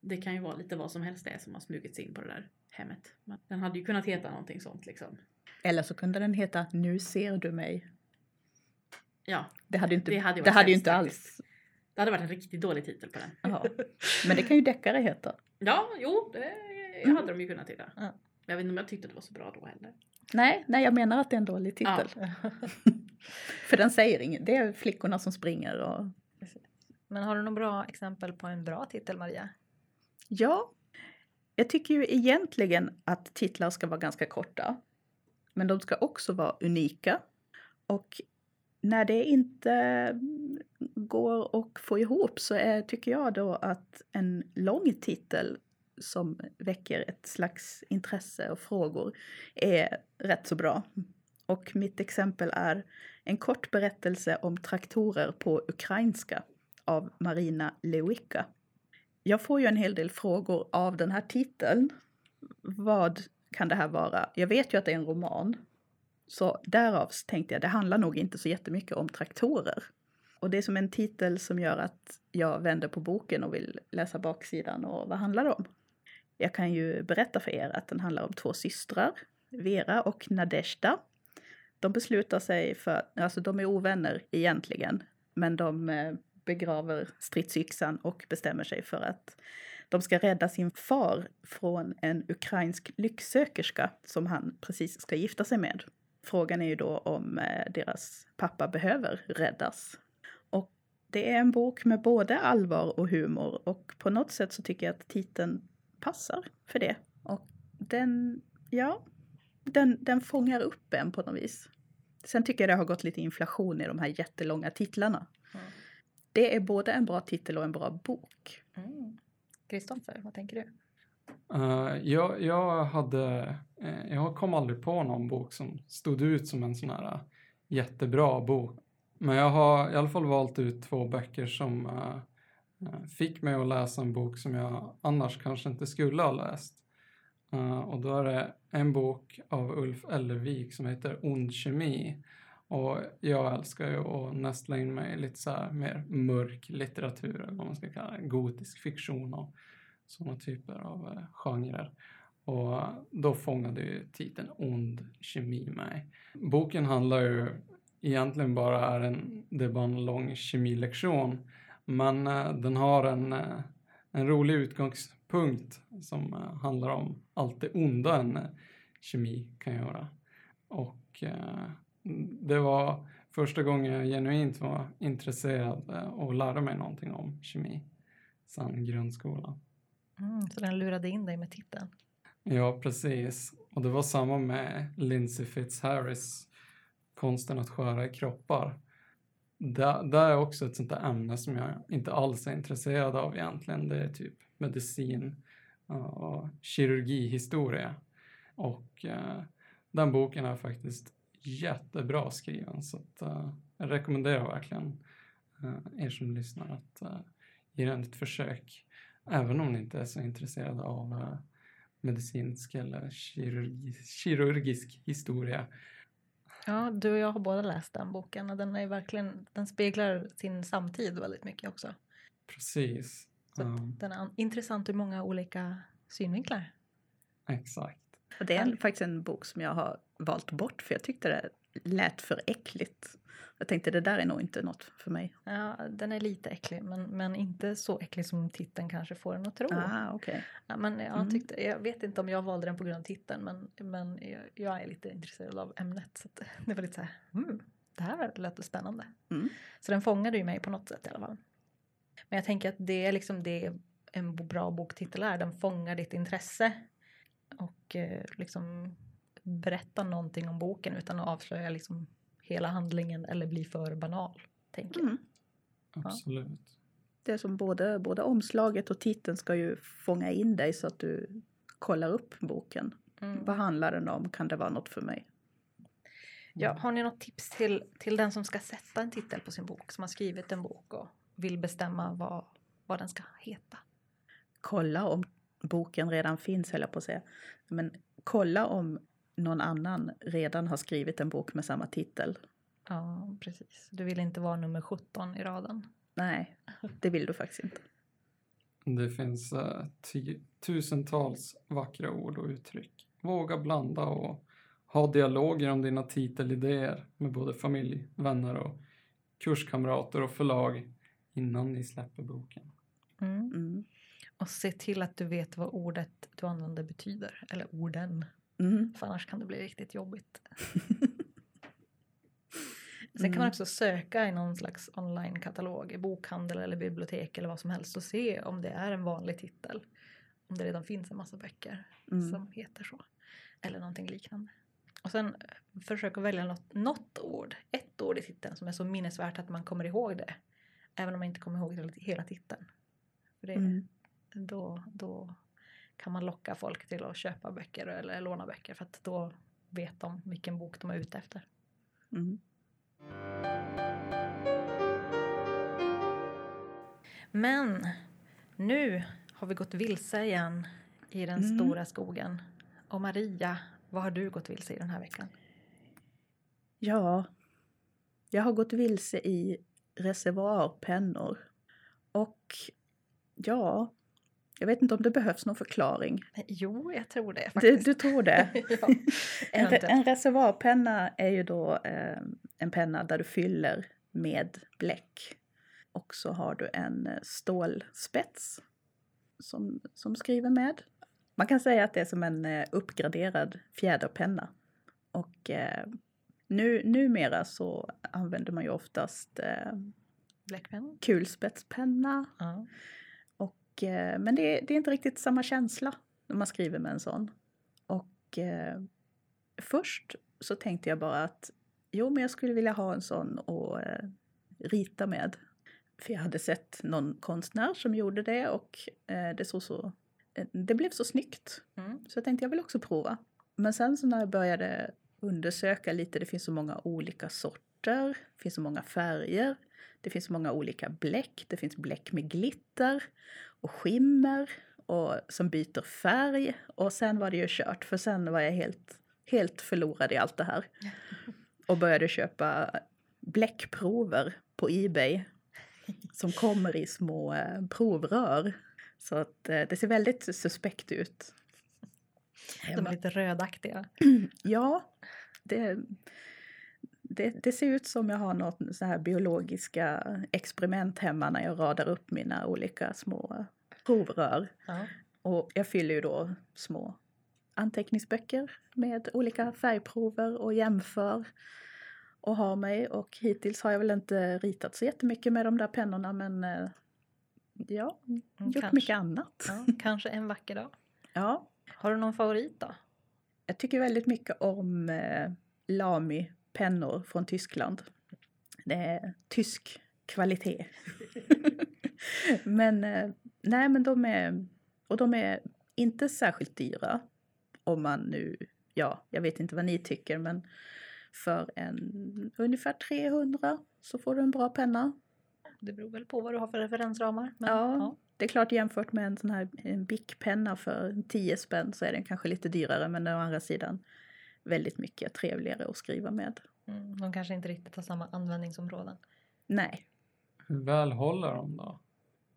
det kan ju vara lite vad som helst det som har smugit sig in på det där hemmet. Men den hade ju kunnat heta någonting sånt liksom. Eller så kunde den heta Nu ser du mig. Ja, Det hade ju inte, Det det hade hade ju inte alls. det hade varit en riktigt dålig titel på den. Ja. Men det kan ju deckare heta. Ja, jo, det Mm. hade de ju kunnat heta. Ja. Jag vet inte om jag tyckte det var så bra då heller. Nej, nej, jag menar att det är en dålig titel. För den säger inget. Det är flickorna som springer och Men har du några bra exempel på en bra titel Maria? Ja, jag tycker ju egentligen att titlar ska vara ganska korta. Men de ska också vara unika. Och när det inte går att få ihop så är, tycker jag då att en lång titel som väcker ett slags intresse och frågor är rätt så bra. Och mitt exempel är en kort berättelse om traktorer på ukrainska av Marina Lewicka. Jag får ju en hel del frågor av den här titeln. Vad kan det här vara? Jag vet ju att det är en roman. Så därav tänkte jag, det handlar nog inte så jättemycket om traktorer. Och det är som en titel som gör att jag vänder på boken och vill läsa baksidan och vad handlar det om? Jag kan ju berätta för er att den handlar om två systrar, Vera och Nadezhda, de beslutar sig för, alltså de är ovänner egentligen, men de eh, begraver stridsyxan och bestämmer sig för att de ska rädda sin far från en ukrainsk lycksökerska som han precis ska gifta sig med. Frågan är ju då om eh, deras pappa behöver räddas. Och det är en bok med både allvar och humor och på något sätt så tycker jag att titeln passar för det. Och den, ja, den, den fångar upp en på något vis. Sen tycker jag det har gått lite inflation i de här jättelånga titlarna. Mm. Det är både en bra titel och en bra bok. Kristoffer, mm. vad tänker du? Uh, jag, jag, hade, uh, jag kom aldrig på någon bok som stod ut som en sån här uh, jättebra bok. Men jag har i alla fall valt ut två böcker som fick mig att läsa en bok som jag annars kanske inte skulle ha läst. Eh, och då är det en bok av Ulf Ellervik som heter Ond kemi. Och jag älskar ju att nästla in mig i lite så här mer mörk litteratur, eller vad man ska kalla det, gotisk fiktion och sådana typer av eh, genrer. Och då fångade ju titeln Ond kemi mig. Boken handlar ju egentligen bara är en, det är bara en lång kemilektion, men eh, den har en, eh, en rolig utgångspunkt som eh, handlar om allt det onda en eh, kemi kan göra. Och eh, det var första gången jag genuint var intresserad och lärde mig någonting om kemi sen grundskolan. Mm, så den lurade in dig med titeln? Ja, precis. Och det var samma med Lindsay Fitzharris Konsten att skära i kroppar. Det, det är också ett sånt där ämne som jag inte alls är intresserad av egentligen. Det är typ medicin och kirurgihistoria. Och eh, den boken är faktiskt jättebra skriven så att, eh, jag rekommenderar verkligen eh, er som lyssnar att uh, ge den ett försök. Även om ni inte är så intresserade av eh, medicinsk eller kirurgi, kirurgisk historia. Ja, du och jag har båda läst den boken och den är verkligen, den speglar sin samtid väldigt mycket också. Precis. Så Um, den är intressant ur många olika synvinklar. exakt. Och det är en, faktiskt en bok som jag har valt bort för jag tyckte det lät för äckligt. Jag tänkte det där är nog inte något för mig. Ja, den är lite äcklig men, men inte så äcklig som titeln kanske får en att tro. Ah, okej. Ja, men jag, Mm. tyckte, jag vet inte om jag valde den på grund av titeln men, men jag, jag är lite intresserad av ämnet. Så det var lite så här, mm, det här lät spännande. Mm. Så den fångade ju mig på något sätt i alla fall. Men jag tänker att det är liksom det en bra boktitel är. Den fångar ditt intresse. Och eh, liksom berättar någonting om boken utan att avslöja liksom hela handlingen eller bli för banal. Tänker jag. Mm. Absolut. Det är som både, både omslaget och titeln ska ju fånga in dig så att du kollar upp boken. Mm. Vad handlar den om? Kan det vara något för mig? Ja, har ni något tips till, till den som ska sätta en titel på sin bok, som har skrivit en bok och vill bestämma vad, vad den ska heta? Kolla om boken redan finns, höll jag på att säga. Men kolla om någon annan redan har skrivit en bok med samma titel. Ja, precis. Du vill inte vara nummer 17 i raden. Nej, det vill du faktiskt inte. Det finns ti- tusentals vackra ord och uttryck. Våga blanda och ha dialoger om dina titelidéer med både familj, vänner och kurskamrater och förlag innan ni släpper boken. Mm. Mm. Och se till att du vet vad ordet du använder betyder, eller orden. Mm. För annars kan det bli riktigt jobbigt. Sen kan man Mm. också söka i någon slags online-katalog, i bokhandel eller bibliotek eller vad som helst och se om det är en vanlig titel. Om det redan finns en massa böcker Mm. som heter så. Eller någonting liknande. Och sen försök att välja något, något ord, ett ord i titeln som är så minnesvärt att man kommer ihåg det. Även om man inte kommer ihåg hela- hela titeln. För det, Mm. då, då kan man locka folk till att köpa böcker eller låna böcker för att då vet de vilken bok de är ute efter. Mm. Men nu har vi gått vilse igen i den Mm. stora skogen. Och Maria, vad har du gått vilse i den här veckan? Ja, jag har gått vilse i reservoarpennor. Och ja, jag vet inte om det behövs någon förklaring. Jo, jag tror det Du, faktiskt. du tror det? ja, En, en reservoarpenna är ju då eh, en penna där du fyller med bläck. Och så har du en eh, stålspets som, som skriver med. Man kan säga att det är som en eh, uppgraderad fjäderpenna. Och eh, nu, numera så använder man ju oftast eh, kulspetspenna. Ja. Eh, men det, det är inte riktigt samma känsla när man skriver med en sån. Och eh, först så tänkte jag bara att jo, men jag skulle vilja ha en sån och eh, rita med. För jag hade sett någon konstnär som gjorde det och eh, det såg så eh, det blev så snyggt. Mm. Så jag tänkte jag vill också prova. Men sen så när jag började undersöka lite, det finns så många olika sorter, det finns så många färger, det finns så många olika bläck, det finns bläck med glitter och skimmer och som byter färg och sen var det ju kört för sen var jag helt, helt förlorad i allt det här. Och började köpa bläckprover på Ebay som kommer i små eh, provrör. Så att eh, det ser väldigt suspekt ut. De är lite rödaktiga. Ja, det, det, det ser ut som jag har något så här biologiska experiment hemma när jag radar upp mina olika små provrör. Ja. Och jag fyller ju då små anteckningsböcker med olika färgprover och jämför och har mig. Och hittills har jag väl inte ritat så jättemycket med de där pennorna men eh, ja, Mm, gjort kanske. mycket annat. Ja, kanske en vacker dag. Ja, Har du någon favorit då? Jag tycker väldigt mycket om eh, Lamy-pennor från Tyskland. Det är tysk kvalitet. men eh, nej, men de är, och de är inte särskilt dyra. Om man nu, ja, jag vet inte vad ni tycker, men för en ungefär 300 så får du en bra penna. Det beror väl på vad du har för referensramar. Men, Ja. Det är klart jämfört med en sån här en Bic-penna för 10 spänn så är den kanske lite dyrare men å andra sidan väldigt mycket trevligare att skriva med. Mm, de kanske inte riktigt har samma användningsområden. Nej, Hur väl håller de då?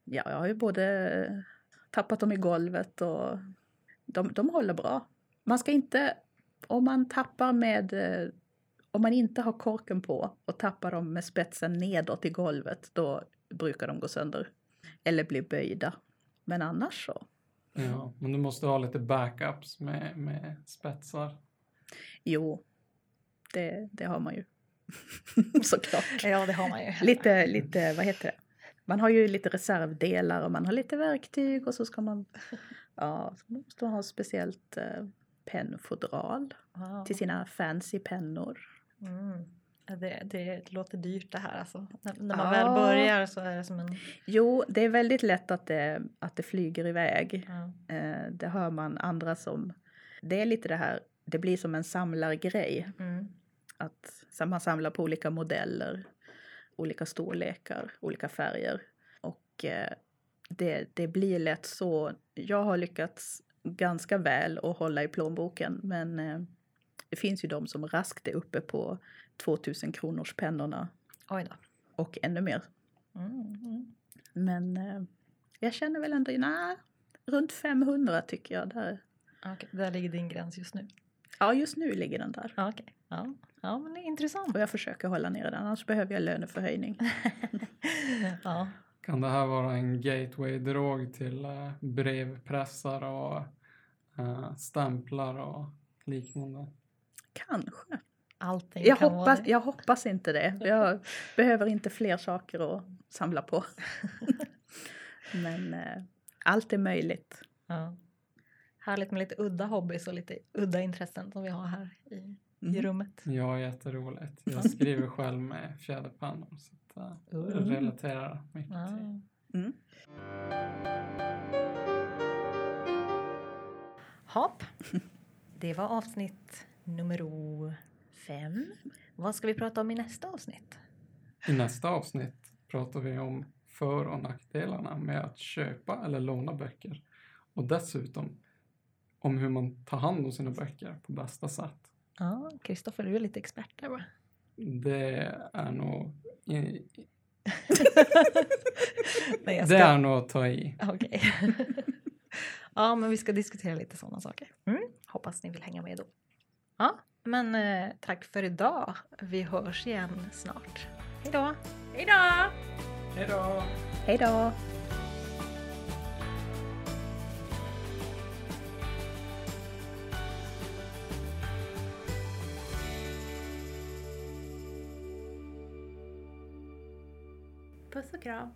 ja, jag har ju både tappat dem i golvet och de, de håller bra. Man ska inte, om man tappar med, eh, om man inte har korken på och tappar dem med spetsen nedåt i golvet, då brukar de gå sönder. Eller bli böjda. Men annars så, Ja, men du måste ha lite backups med, med spetsar. Jo, det, det har man ju. Såklart. Ja, det har man ju. Lite, lite, vad heter det? Man har ju lite reservdelar och man har lite verktyg och så ska man, ja, så måste man ha speciellt eh, pennfodral Wow. till sina fancy pennor. Mm. Det, det låter dyrt det här alltså. När, när man Ja. väl börjar så är det som en... Jo, det är väldigt lätt att det, att det flyger iväg. Ja. Eh, det hör man andra som, det är lite det här, det blir som en samlargrej. Mm. Att man samlar på olika modeller, olika storlekar, olika färger. Och eh, det, det blir lätt så. Jag har lyckats ganska väl att hålla i plånboken men eh, det finns ju de som raskt är uppe på 2000 kronors pennorna Oj då. och ännu mer. Mm. Men eh, jag känner väl ändå, nej, runt 500 tycker jag. Där. Okej, där ligger din gräns just nu. Ja, just nu ligger den där. Ja, Okej. Ja. ja, men det är intressant. Och jag försöker hålla ner den, annars behöver jag löneförhöjning. ja. Kan det här vara en gateway-drog till eh, brevpressar och eh, stämplar och liknande? Kanske. Allting Jag kan hoppas, vara jag hoppas inte det. Jag behöver inte fler saker att samla på. Men eh, allt är möjligt. Ja. Härligt med lite udda hobbys och lite udda intressen som vi har här i i Mm. rummet? Ja, jätteroligt. Jag skriver själv med fjäderpannor så att, eh, jag Mm. relaterar mycket Ah. till. Mm. Hopp. Det var avsnitt nummer fem. Vad ska vi prata om i nästa avsnitt? I nästa avsnitt pratar vi om för och nackdelarna med att köpa eller låna böcker. Och dessutom om hur man tar hand om sina böcker på bästa sätt. Ja, Kristoffer, du är lite expert där va? Det är nog, Nej, jag det ska... är nog att ta i. Okej. ja, men vi ska diskutera lite sådana saker. Mm. Hoppas ni vill hänga med då. Ja, men eh, tack för idag. Vi hörs igen snart. Hej då! Hejdå! Hej då! Hej då! Puss och kram.